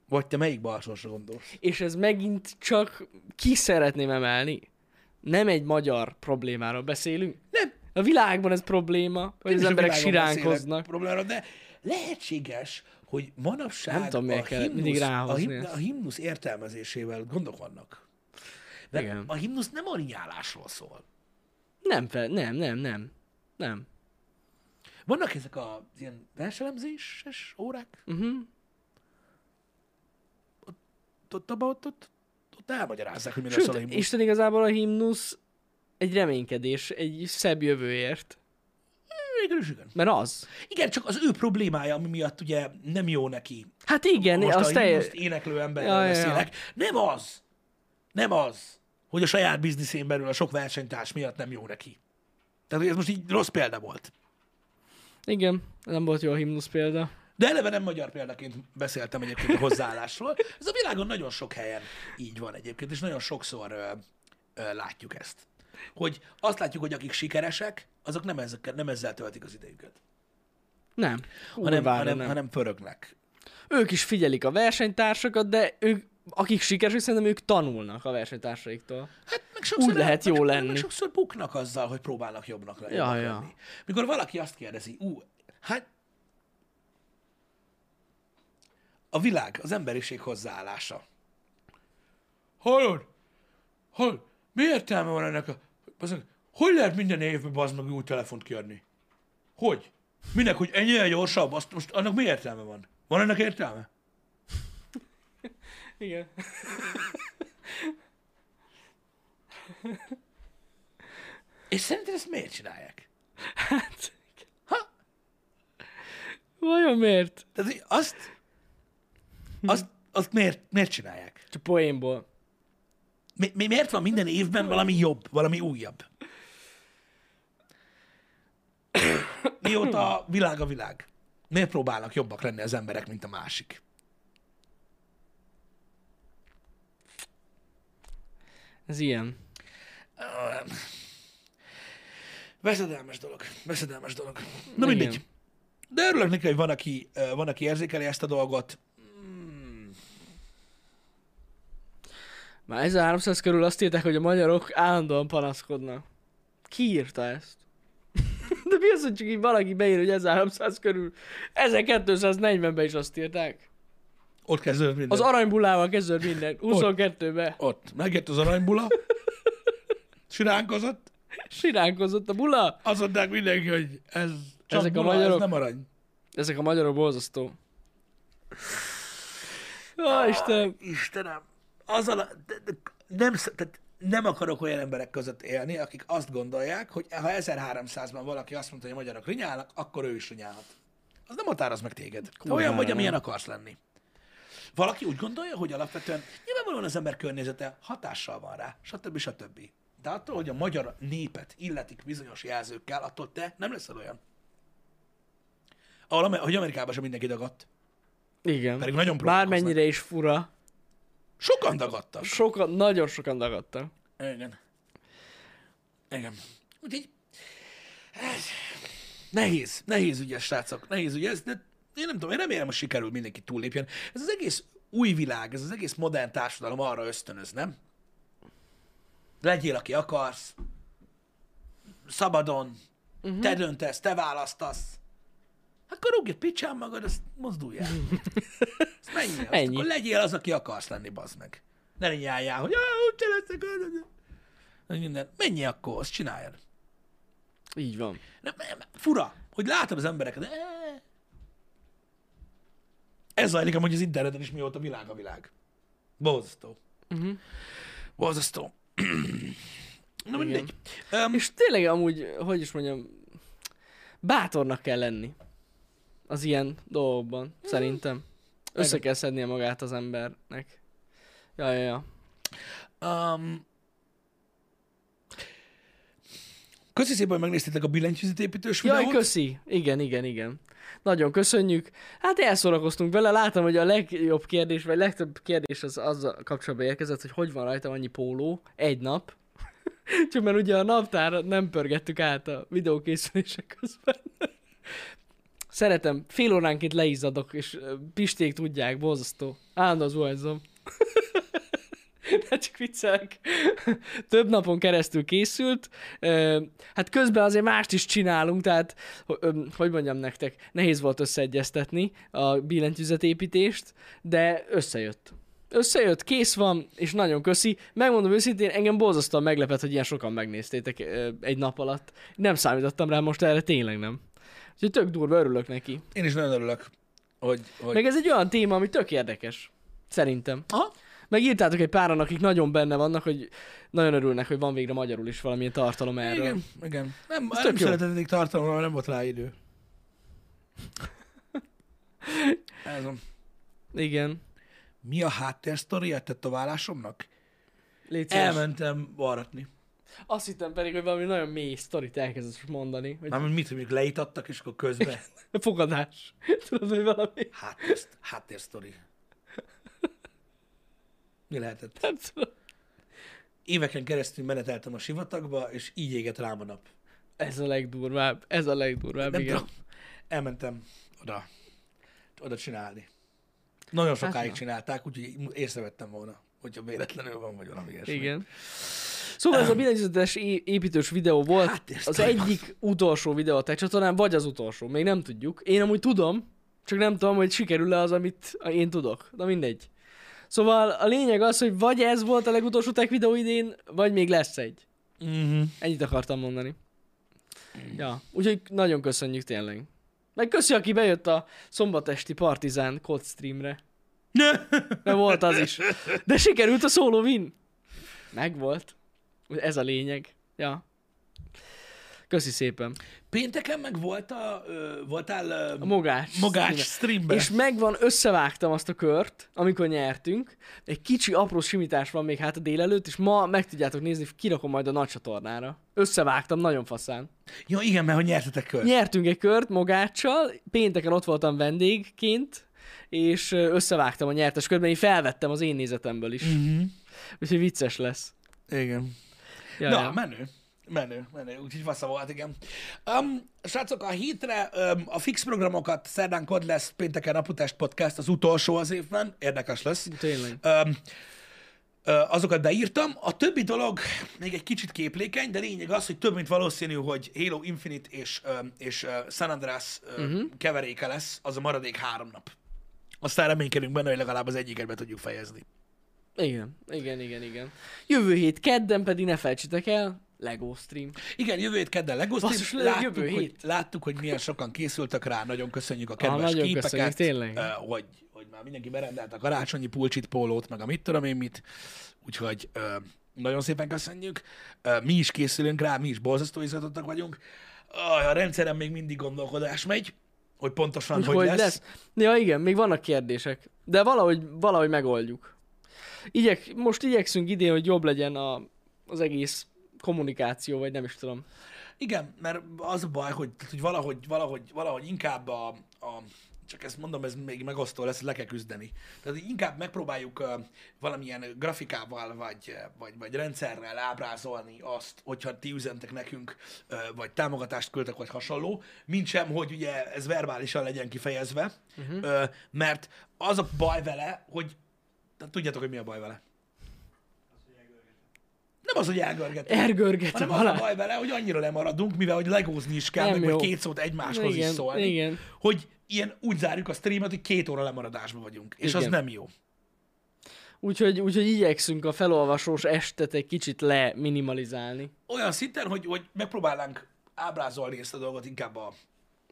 Vagy te melyik balsorsra gondolsz? És ez megint csak ki szeretném emelni. Nem egy magyar problémáról beszélünk. Nem. A világban ez probléma, hogy Én az emberek siránkoznak. Problémára, de lehetséges, hogy manapság Nem tudom, a, kell himnusz, a, ráhozni him, ezt. a himnusz értelmezésével gondok vannak. De Igen. a himnusz nem a rinyálásról szól. Nem, fel, nem, nem, nem. Nem. Vannak ezek az ilyen verselemzéses órák? Uh-huh. Ott, abba, ott, ott, ott elmagyarázzák, hogy miről szól a himnusz. Isten igazából a himnusz egy reménykedés, egy szebb jövőért. Végül is igen. Mert az. Igen, csak az ő problémája, ami miatt ugye nem jó neki. Hát igen, Most az a te... himnuszt éneklő emberrel Ja, ja, ja. beszélek. Nem az. Nem az, hogy a saját bizniszén belül a sok versenytárs miatt nem jó neki. Tehát ez most így rossz példa volt. Igen, nem volt jó a himnusz példa. De eleve nem magyar példaként beszéltem egyébként a hozzáállásról. Ez a világon nagyon sok helyen így van egyébként, és nagyon sokszor ö, ö, látjuk ezt. Hogy azt látjuk, hogy akik sikeresek, azok nem, ezek, nem ezzel töltik az idejüket, Nem. hanem, Kurvára hanem, nem. hanem pörögnek. Ők is figyelik a versenytársakat, de ők, akik sikeresek, szerintem ők tanulnak a versenytársaiktól. Hát meg sokszor Úgy lehet jó meg, lenni. Meg sokszor buknak azzal, hogy próbálnak jobbnak lenni. Ja, ja. lenni. Mikor valaki azt kérdezi, ú, hát a világ, az emberiség hozzáállása. Hallod? Hallod? Mi értelme van ennek a... Bazdmeg, hogy lehet minden évben bazd meg új telefont kiadni? Hogy? Minek, hogy ennyire gyorsabb? Azt most annak mi értelme van? Van ennek értelme? Igen. És szerinted ezt miért csinálják? Hát, Ha? vajon miért? Tehát azt, azt, azt miért, miért csinálják? Csak poénból. Mi, mi, miért van minden évben valami jobb, valami újabb? Mióta a világ a világ? Miért próbálnak jobbak lenni az emberek, mint a másik? Ez ilyen. Veszedelmes dolog. Veszedelmes dolog. Na Igen. mindegy. De örülök neki, hogy van aki, van, aki érzékeli ezt a dolgot. Már 1300 körül azt írták, hogy a magyarok állandóan panaszkodnak. Ki írta ezt? Mi az, hogy csak így valaki beír, hogy 1300 körül? 1240-ben is azt írták. Ott kezdődött minden. Az aranybullával kezdődött minden. 22-ben. Ott. Megjött az aranybula. Siránkozott. Siránkozott a bula. Azt mondták mindenki, hogy ez csak Ezek a bula, magyarok? ez nem arany. Ezek a magyarok borzasztó. Ó, Isten. Istenem, azzal a, de, de, nem, tehát nem akarok olyan emberek között élni, akik azt gondolják, hogy ha 1300-ban valaki azt mondta, hogy a magyarok rinyálnak, akkor ő is rinyálhat. Az nem határoz meg téged. Te olyan Kurvára vagy, nem. amilyen akarsz lenni. Valaki úgy gondolja, hogy alapvetően nyilvánvalóan az ember környezete hatással van rá, stb. stb. De attól, hogy a magyar népet illetik bizonyos jelzőkkel, attól te nem leszel olyan. Ahol, hogy Amerikában sem mindenki dagadt. Igen. Pedig nagyon. Bármennyire is fura. Sokan dagadtak. Sokan, nagyon sokan dagadtak. Igen. Igen. Úgyhogy ez nehéz, nehéz ügyes, srácok, nehéz ügyes, de én nem tudom, én remélem, hogy sikerül mindenki túllépjen. Ez az egész új világ, ez az egész modern társadalom arra ösztönöz, nem? Legyél, aki akarsz, szabadon, uh-huh. te döntesz, te választasz. Akkor rúgj egy picsán magad, azt mozdulj el. Azt menj el. Azt Ennyi. akkor legyél az, aki akarsz lenni, bazd meg. Ne rinyáljál, hogy ah, úgy leszek, az- az- minden. Menjél akkor, azt csináljad. Így van. Nem, nem, fura, hogy látod az embereket. Ez zajlik amúgy az interneten is, mióta világ a világ. Borzasztó. Uh-huh. Borzasztó. Na mindegy. Um, És tényleg amúgy, hogy is mondjam, bátornak kell lenni az ilyen dolgokban, szerintem. Össze kell szednie magát az embernek. Ja, ja, ja. Um, köszi szépen, hogy megnéztétek a billentyűzetépítős Jaj, videót. köszi. Igen, igen, igen. Nagyon köszönjük. Hát elszórakoztunk vele, látom, hogy a legjobb kérdés, vagy legtöbb kérdés az azzal kapcsolatban érkezett, hogy hogy van rajta annyi póló egy nap. Csak mert ugye a naptárat nem pörgettük át a videókészülések közben. Szeretem, fél óránként leizzadok, és pisték tudják, borzasztó. Állandó zuhanyzom. De csak viccelek. Több napon keresztül készült. Hát közben azért mást is csinálunk, tehát hogy mondjam nektek, nehéz volt összeegyeztetni a billentyűzetépítést, de összejött. Összejött, kész van, és nagyon köszi. Megmondom őszintén, engem borzasztóan meglepett, hogy ilyen sokan megnéztétek egy nap alatt. Nem számítottam rá most erre, tényleg nem. Úgyhogy tök durva, örülök neki. Én is nagyon örülök, hogy... hogy... Meg ez egy olyan téma, ami tök érdekes. Szerintem. Aha. Meg írtátok egy páran, akik nagyon benne vannak, hogy nagyon örülnek, hogy van végre magyarul is valamilyen tartalom erről. Igen, igen. Nem, Ez nem eddig tartalomra, nem volt rá idő. Ez van. Igen. Mi a háttérsztori a tetoválásomnak? Elmentem varratni. Azt hittem pedig, hogy valami nagyon mély sztorit elkezdett mondani. Hogy Mármint mit, hogy mondjuk leítattak, és akkor közben fogadás. Tudod, hogy valami. háttér, háttérsztori. Mi lehetett? Nem tudom. Éveken keresztül meneteltem a sivatagba, és így égett rám a nap. Ez a legdurvább. Ez a legdurvább, Nem igen. tudom. Elmentem oda, oda csinálni. Nagyon sokáig na. csinálták, úgyhogy észrevettem volna, hogyha véletlenül van, vagy valami ilyesmi. Igen. Szóval ez a billentyűzetes építős videó volt Hát, az egyik utolsó videó a csatornán, vagy az utolsó, még nem tudjuk. Én amúgy tudom, csak nem tudom, hogy sikerül-e az, amit én tudok. Na mindegy. Szóval a lényeg az, hogy vagy ez volt a legutolsó tech videó idén, vagy még lesz egy. Mm-hmm. Ennyit akartam mondani. Ja, úgyhogy nagyon köszönjük tényleg. Meg köszi, aki bejött a szombatesti Partizán kod streamre. Mert volt az is. De sikerült a solo win. Megvolt. Ez a lényeg. Ja. Köszi szépen. Pénteken meg volt a, ö, voltál ö, A. Mogás streamre. streamben. És megvan, összevágtam azt a kört, amikor nyertünk. Egy kicsi apró simítás van még hát a délelőtt, és ma meg tudjátok nézni, kirakom majd a nagy csatornára. Összevágtam, nagyon faszán. Ja, igen, mert hogy nyertetek kört. Nyertünk egy kört Mogáccsal, pénteken ott voltam vendégként, és összevágtam a nyertes körben, én felvettem az én nézetemből is. Mm-hmm. Úgyhogy vicces lesz. Igen. Ja, Na, ja. menő. Menő, menő, úgyhogy fasza volt, igen. Um, srácok, a hétre um, a fix programokat szerdán kod lesz, pénteken Aputest Podcast, az utolsó az évben, érdekes lesz. Tényleg. Um, azokat beírtam. A többi dolog még egy kicsit képlékeny, de lényeg az, hogy több mint valószínű, hogy Halo Infinite és, és San Andreas uh-huh. keveréke lesz, az a maradék három nap. Aztán reménykedünk benne, hogy legalább az egyiket be tudjuk fejezni. Igen, igen, igen, igen. Jövő hét kedden pedig ne felejtsétek el, Lego stream. Igen, jövő hét kedden legoztunk. Basszus, Láttuk, jövő hogy, hét. láttuk, hogy milyen sokan készültek rá, nagyon köszönjük a kedves nagyon képeket. köszönjük, tényleg. ö, hogy, hogy már mindenki berendelt a karácsonyi pulcsit, pólót, meg a mit tudom én mit. Úgyhogy ö, nagyon szépen köszönjük. Ö, mi is készülünk rá, mi is borzasztó izgatottak vagyunk. Aj, a rendszeren még mindig gondolkodás megy, hogy pontosan hogy hogy lesz. lesz. Ja, igen, még vannak kérdések. De valahogy, valahogy megoldjuk. Igyek, most igyekszünk idén, hogy jobb legyen a, az egész kommunikáció, vagy nem is tudom. Igen, mert az a baj, hogy, hogy valahogy, valahogy, valahogy inkább a, a csak ezt mondom, ez még megosztó lesz, le kell küzdeni. Tehát inkább megpróbáljuk uh, valamilyen grafikával, vagy, vagy, vagy rendszerrel ábrázolni azt, hogyha ti üzentek nekünk, uh, vagy támogatást küldtek, vagy hasonló, mint sem, hogy ugye ez verbálisan legyen kifejezve, uh-huh. uh, mert az a baj vele, hogy tehát tudjátok, hogy mi a baj vele. Nem az, hogy elgörgetünk. Ergörgetem Hanem az a alá. baj vele, hogy annyira lemaradunk, mivel hogy legózni is kell, Nem meg jó. két szót egymáshoz Igen, is szólni, igen. hogy ilyen úgy zárjuk a streamet, hogy két óra lemaradásban vagyunk. És az Igen. nem jó. Úgyhogy, úgyhogy igyekszünk a felolvasós estet egy kicsit leminimalizálni. Olyan szinten, hogy, hogy megpróbálnánk ábrázolni ezt a dolgot inkább a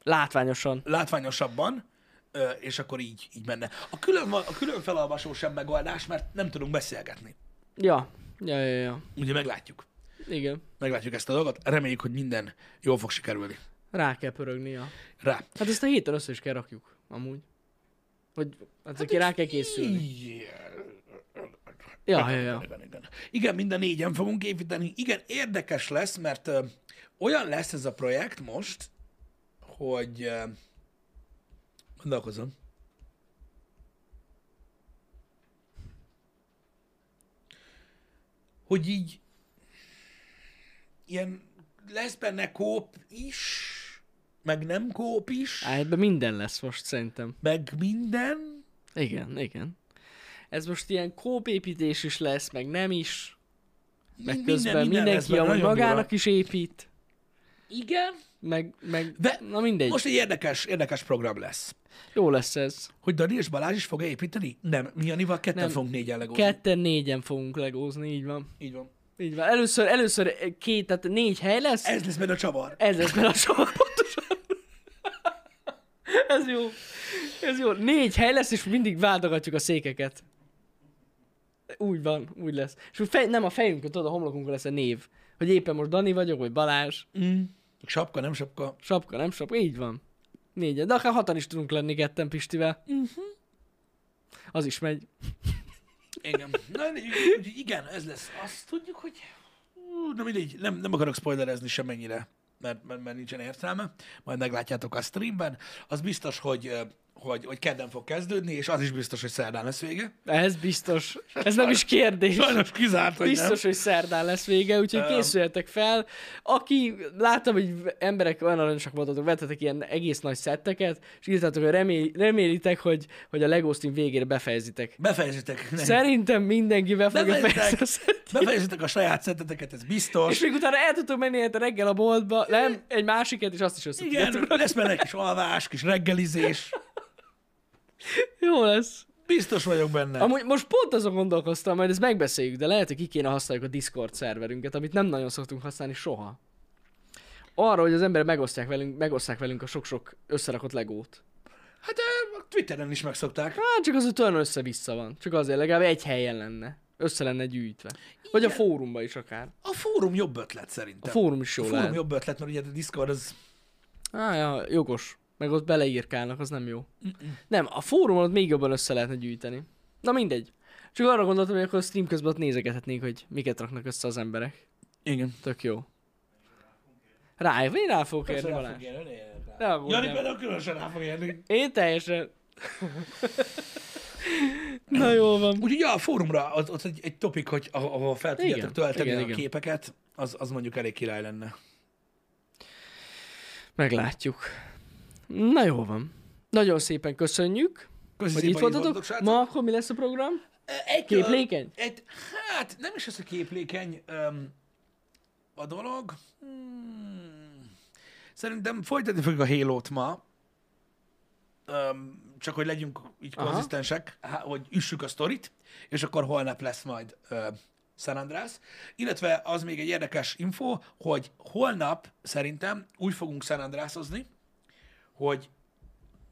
Látványosan. látványosabban, ö, és akkor így, így menne. A külön, a külön felolvasó sem megoldás, mert nem tudunk beszélgetni. Ja, ja, ja, ja. Ugye meglátjuk. Igen. Meglátjuk ezt a dolgot. Reméljük, hogy minden jól fog sikerülni. Rá kell pörögni, ja. Rá. Hát ezt a héten össze is kell rakjuk, amúgy. Hogy, hát, hát rá kell készülni. Ja, ja, ja. Igen, igen. igen, minden négyen fogunk építeni. Igen, érdekes lesz, mert ö, olyan lesz ez a projekt most, hogy ö, gondolkozom. Hogy így ilyen lesz benne kóp is, meg nem kóp is, Á, ebben minden lesz most szerintem. meg minden. Igen, igen. Ez most ilyen kópépítés is lesz, meg nem is. Meg Minden- közben minden mindenki amúgy magának durva. is épít. Igen. Meg, meg De na mindegy. Most egy érdekes, érdekes program lesz. Jó lesz ez. Hogy Dani és Balázs is fog építeni? Nem, mi Janival ketten Nem. fogunk négyen legózni. Ketten, négyen fogunk legózni, így van. Így van. Így van. Először, először két, tehát négy hely lesz. Ez lesz benne a csavar. Ez lesz benne a sor, pontosan. Ez jó. Ez jó. Négy hely lesz, és mindig váltogatjuk a székeket. Úgy van, úgy lesz. És fej, nem a fejünkön, tudod, a homlokunkon lesz a név. Hogy éppen most Dani vagyok, vagy Balázs. Mm. Sapka, nem sapka. Sapka, nem sapka, így van. Négyen. De akár hatan is tudunk lenni ketten Pistivel. Uh-huh. Az is megy. Igen. Na, igen, ez lesz. Azt tudjuk, hogy na mindegy, nem, nem akarok spoilerezni semmennyire, mert, mert, mert nincsen értelme, majd meglátjátok a streamben. Az biztos, hogy, hogy, hogy kedden fog kezdődni, és az is biztos, hogy szerdán lesz vége. Ez biztos. Ez nem is kérdés. Sajnos kizárt, hogy Biztos, nem. hogy szerdán lesz vége, úgyhogy készüljetek fel. Aki, láttam, hogy emberek olyan aranyosak voltatok, vettetek ilyen egész nagy szetteket, és írtátok, hogy remél, remélitek, hogy, hogy a LEGO Steam végére befejezitek. Befejezitek. Szerintem mindenki be fogja fejezni a Befejezitek, szettet. befejezitek a saját szetteteket, ez biztos. És még utána el tudtok menni hát reggel a boltba, nem, egy másiket, és azt is össze Igen, lesz benne egy kis alvás, kis reggelizés. Jó lesz. Biztos vagyok benne. Amúgy most pont azon gondolkoztam, majd ezt megbeszéljük, de lehet, hogy ki kéne használjuk a Discord szerverünket, amit nem nagyon szoktunk használni soha. Arra, hogy az emberek megosztják velünk, megosztják velünk a sok-sok összerakott legót. Hát ö, a Twitteren is megszokták. Hát csak az, hogy olyan össze-vissza van. Csak azért legalább egy helyen lenne. Össze lenne gyűjtve. Vagy a Igen. fórumba is akár. A fórum jobb ötlet A szerintem. fórum is a jó fórum lehet. jobb ötlet, mert ugye a Discord az... Á, ja, jogos. Meg ott beleírkálnak, az nem jó. Nem, a fórumon ott még jobban össze lehetne gyűjteni. Na mindegy. Csak arra gondoltam, hogy akkor a stream közben ott nézegethetnénk, hogy miket raknak össze az emberek. Igen. Tök jó. Rá, én rá fogok érni rá Balázs. Jani nem. például különösen rá fog érni. Én teljesen. Na jó van. Úgyhogy ja, a fórumra ott, ott egy, egy topik, hogy ahol fel tudjátok tölteni igen, a igen. képeket, az, az mondjuk elég király lenne. Meglátjuk. Na jó van. Nagyon szépen köszönjük, Köszi hogy szépen, itt voltatok. srácok. Ma akkor mi lesz a program? Egy, Képlékeny? Egy, hát nem is az, a képlékeny öm, a dolog. Hmm. Szerintem folytatni fogjuk a Halo-t ma. Öm, csak hogy legyünk így Aha. konzisztensek, há- hogy üssük a sztorit, és akkor holnap lesz majd ö, San Andreas. Illetve az még egy érdekes info, hogy holnap szerintem úgy fogunk San Andreasozni, hogy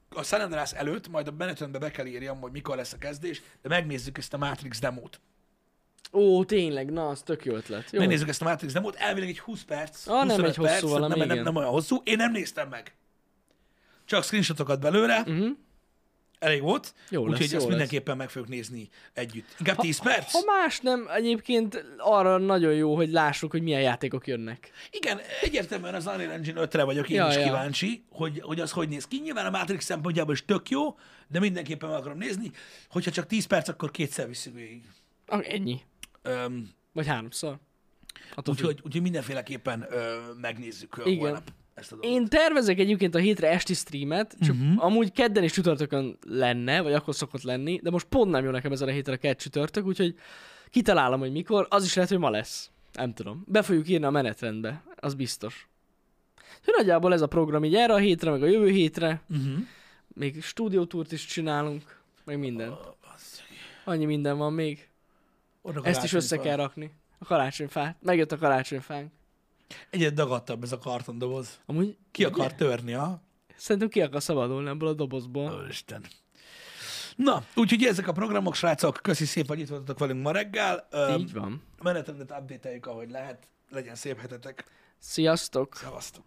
a San Andreas előtt, majd a menetönbe be kell írjam, hogy mikor lesz a kezdés, de megnézzük ezt a Matrix demót. Ó, tényleg, na, az tök jó ötlet. Jó. Megnézzük ezt a Matrix demót, elvileg egy 20 perc, Ah, nem 25 egy hosszú perc, valami, nem, nem, nem, olyan hosszú. Én nem néztem meg. Csak screenshotokat belőle, Uh-huh. Elég volt, úgyhogy jó azt lesz. mindenképpen meg fogjuk nézni együtt. Inkább 10 perc? Ha más nem, egyébként arra nagyon jó, hogy lássuk, hogy milyen játékok jönnek. Igen, egyértelműen az Unreal Engine 5-re vagyok én Ja, is ja. kíváncsi, hogy, hogy az hogy néz ki. Nyilván a Matrix szempontjából is tök jó, de mindenképpen meg akarom nézni. Hogyha csak 10 perc, akkor kétszer visszük végig. Ah, ennyi. Öm, Vagy háromszor. Úgyhogy, úgyhogy mindenféleképpen ö, megnézzük Igen. holnap ezt a dolgot. Én tervezek egyébként a hétre esti streamet, csak uh-huh. amúgy kedden és csütörtökön lenne, vagy akkor szokott lenni, de most pont nem jó nekem ezen a hétre a kedd csütörtök, úgyhogy kitalálom, hogy mikor, az is lehet, hogy ma lesz. Nem tudom. Be fogjuk írni a menetrendbe, az biztos. Úgyhogy nagyjából ez a program így erre a hétre, meg a jövő hétre. Uh-huh. Még stúdiótúrt is csinálunk, meg minden. Annyi minden van még. Ezt is össze kell rakni. A karácsonyfát. Megjött a karácsonyfánk. Egyet dagadtabb ez a kartondoboz. Amúgy Ki akar törni, ha? szerintem ki akar szabadulni ebből a dobozból. Isten. Na, úgyhogy ezek a programok, srácok, köszi szépen, hogy itt voltatok velünk ma reggel. Így van. Menetrendet update ahogy lehet. Legyen szép hetetek. Sziasztok! Szevasztok.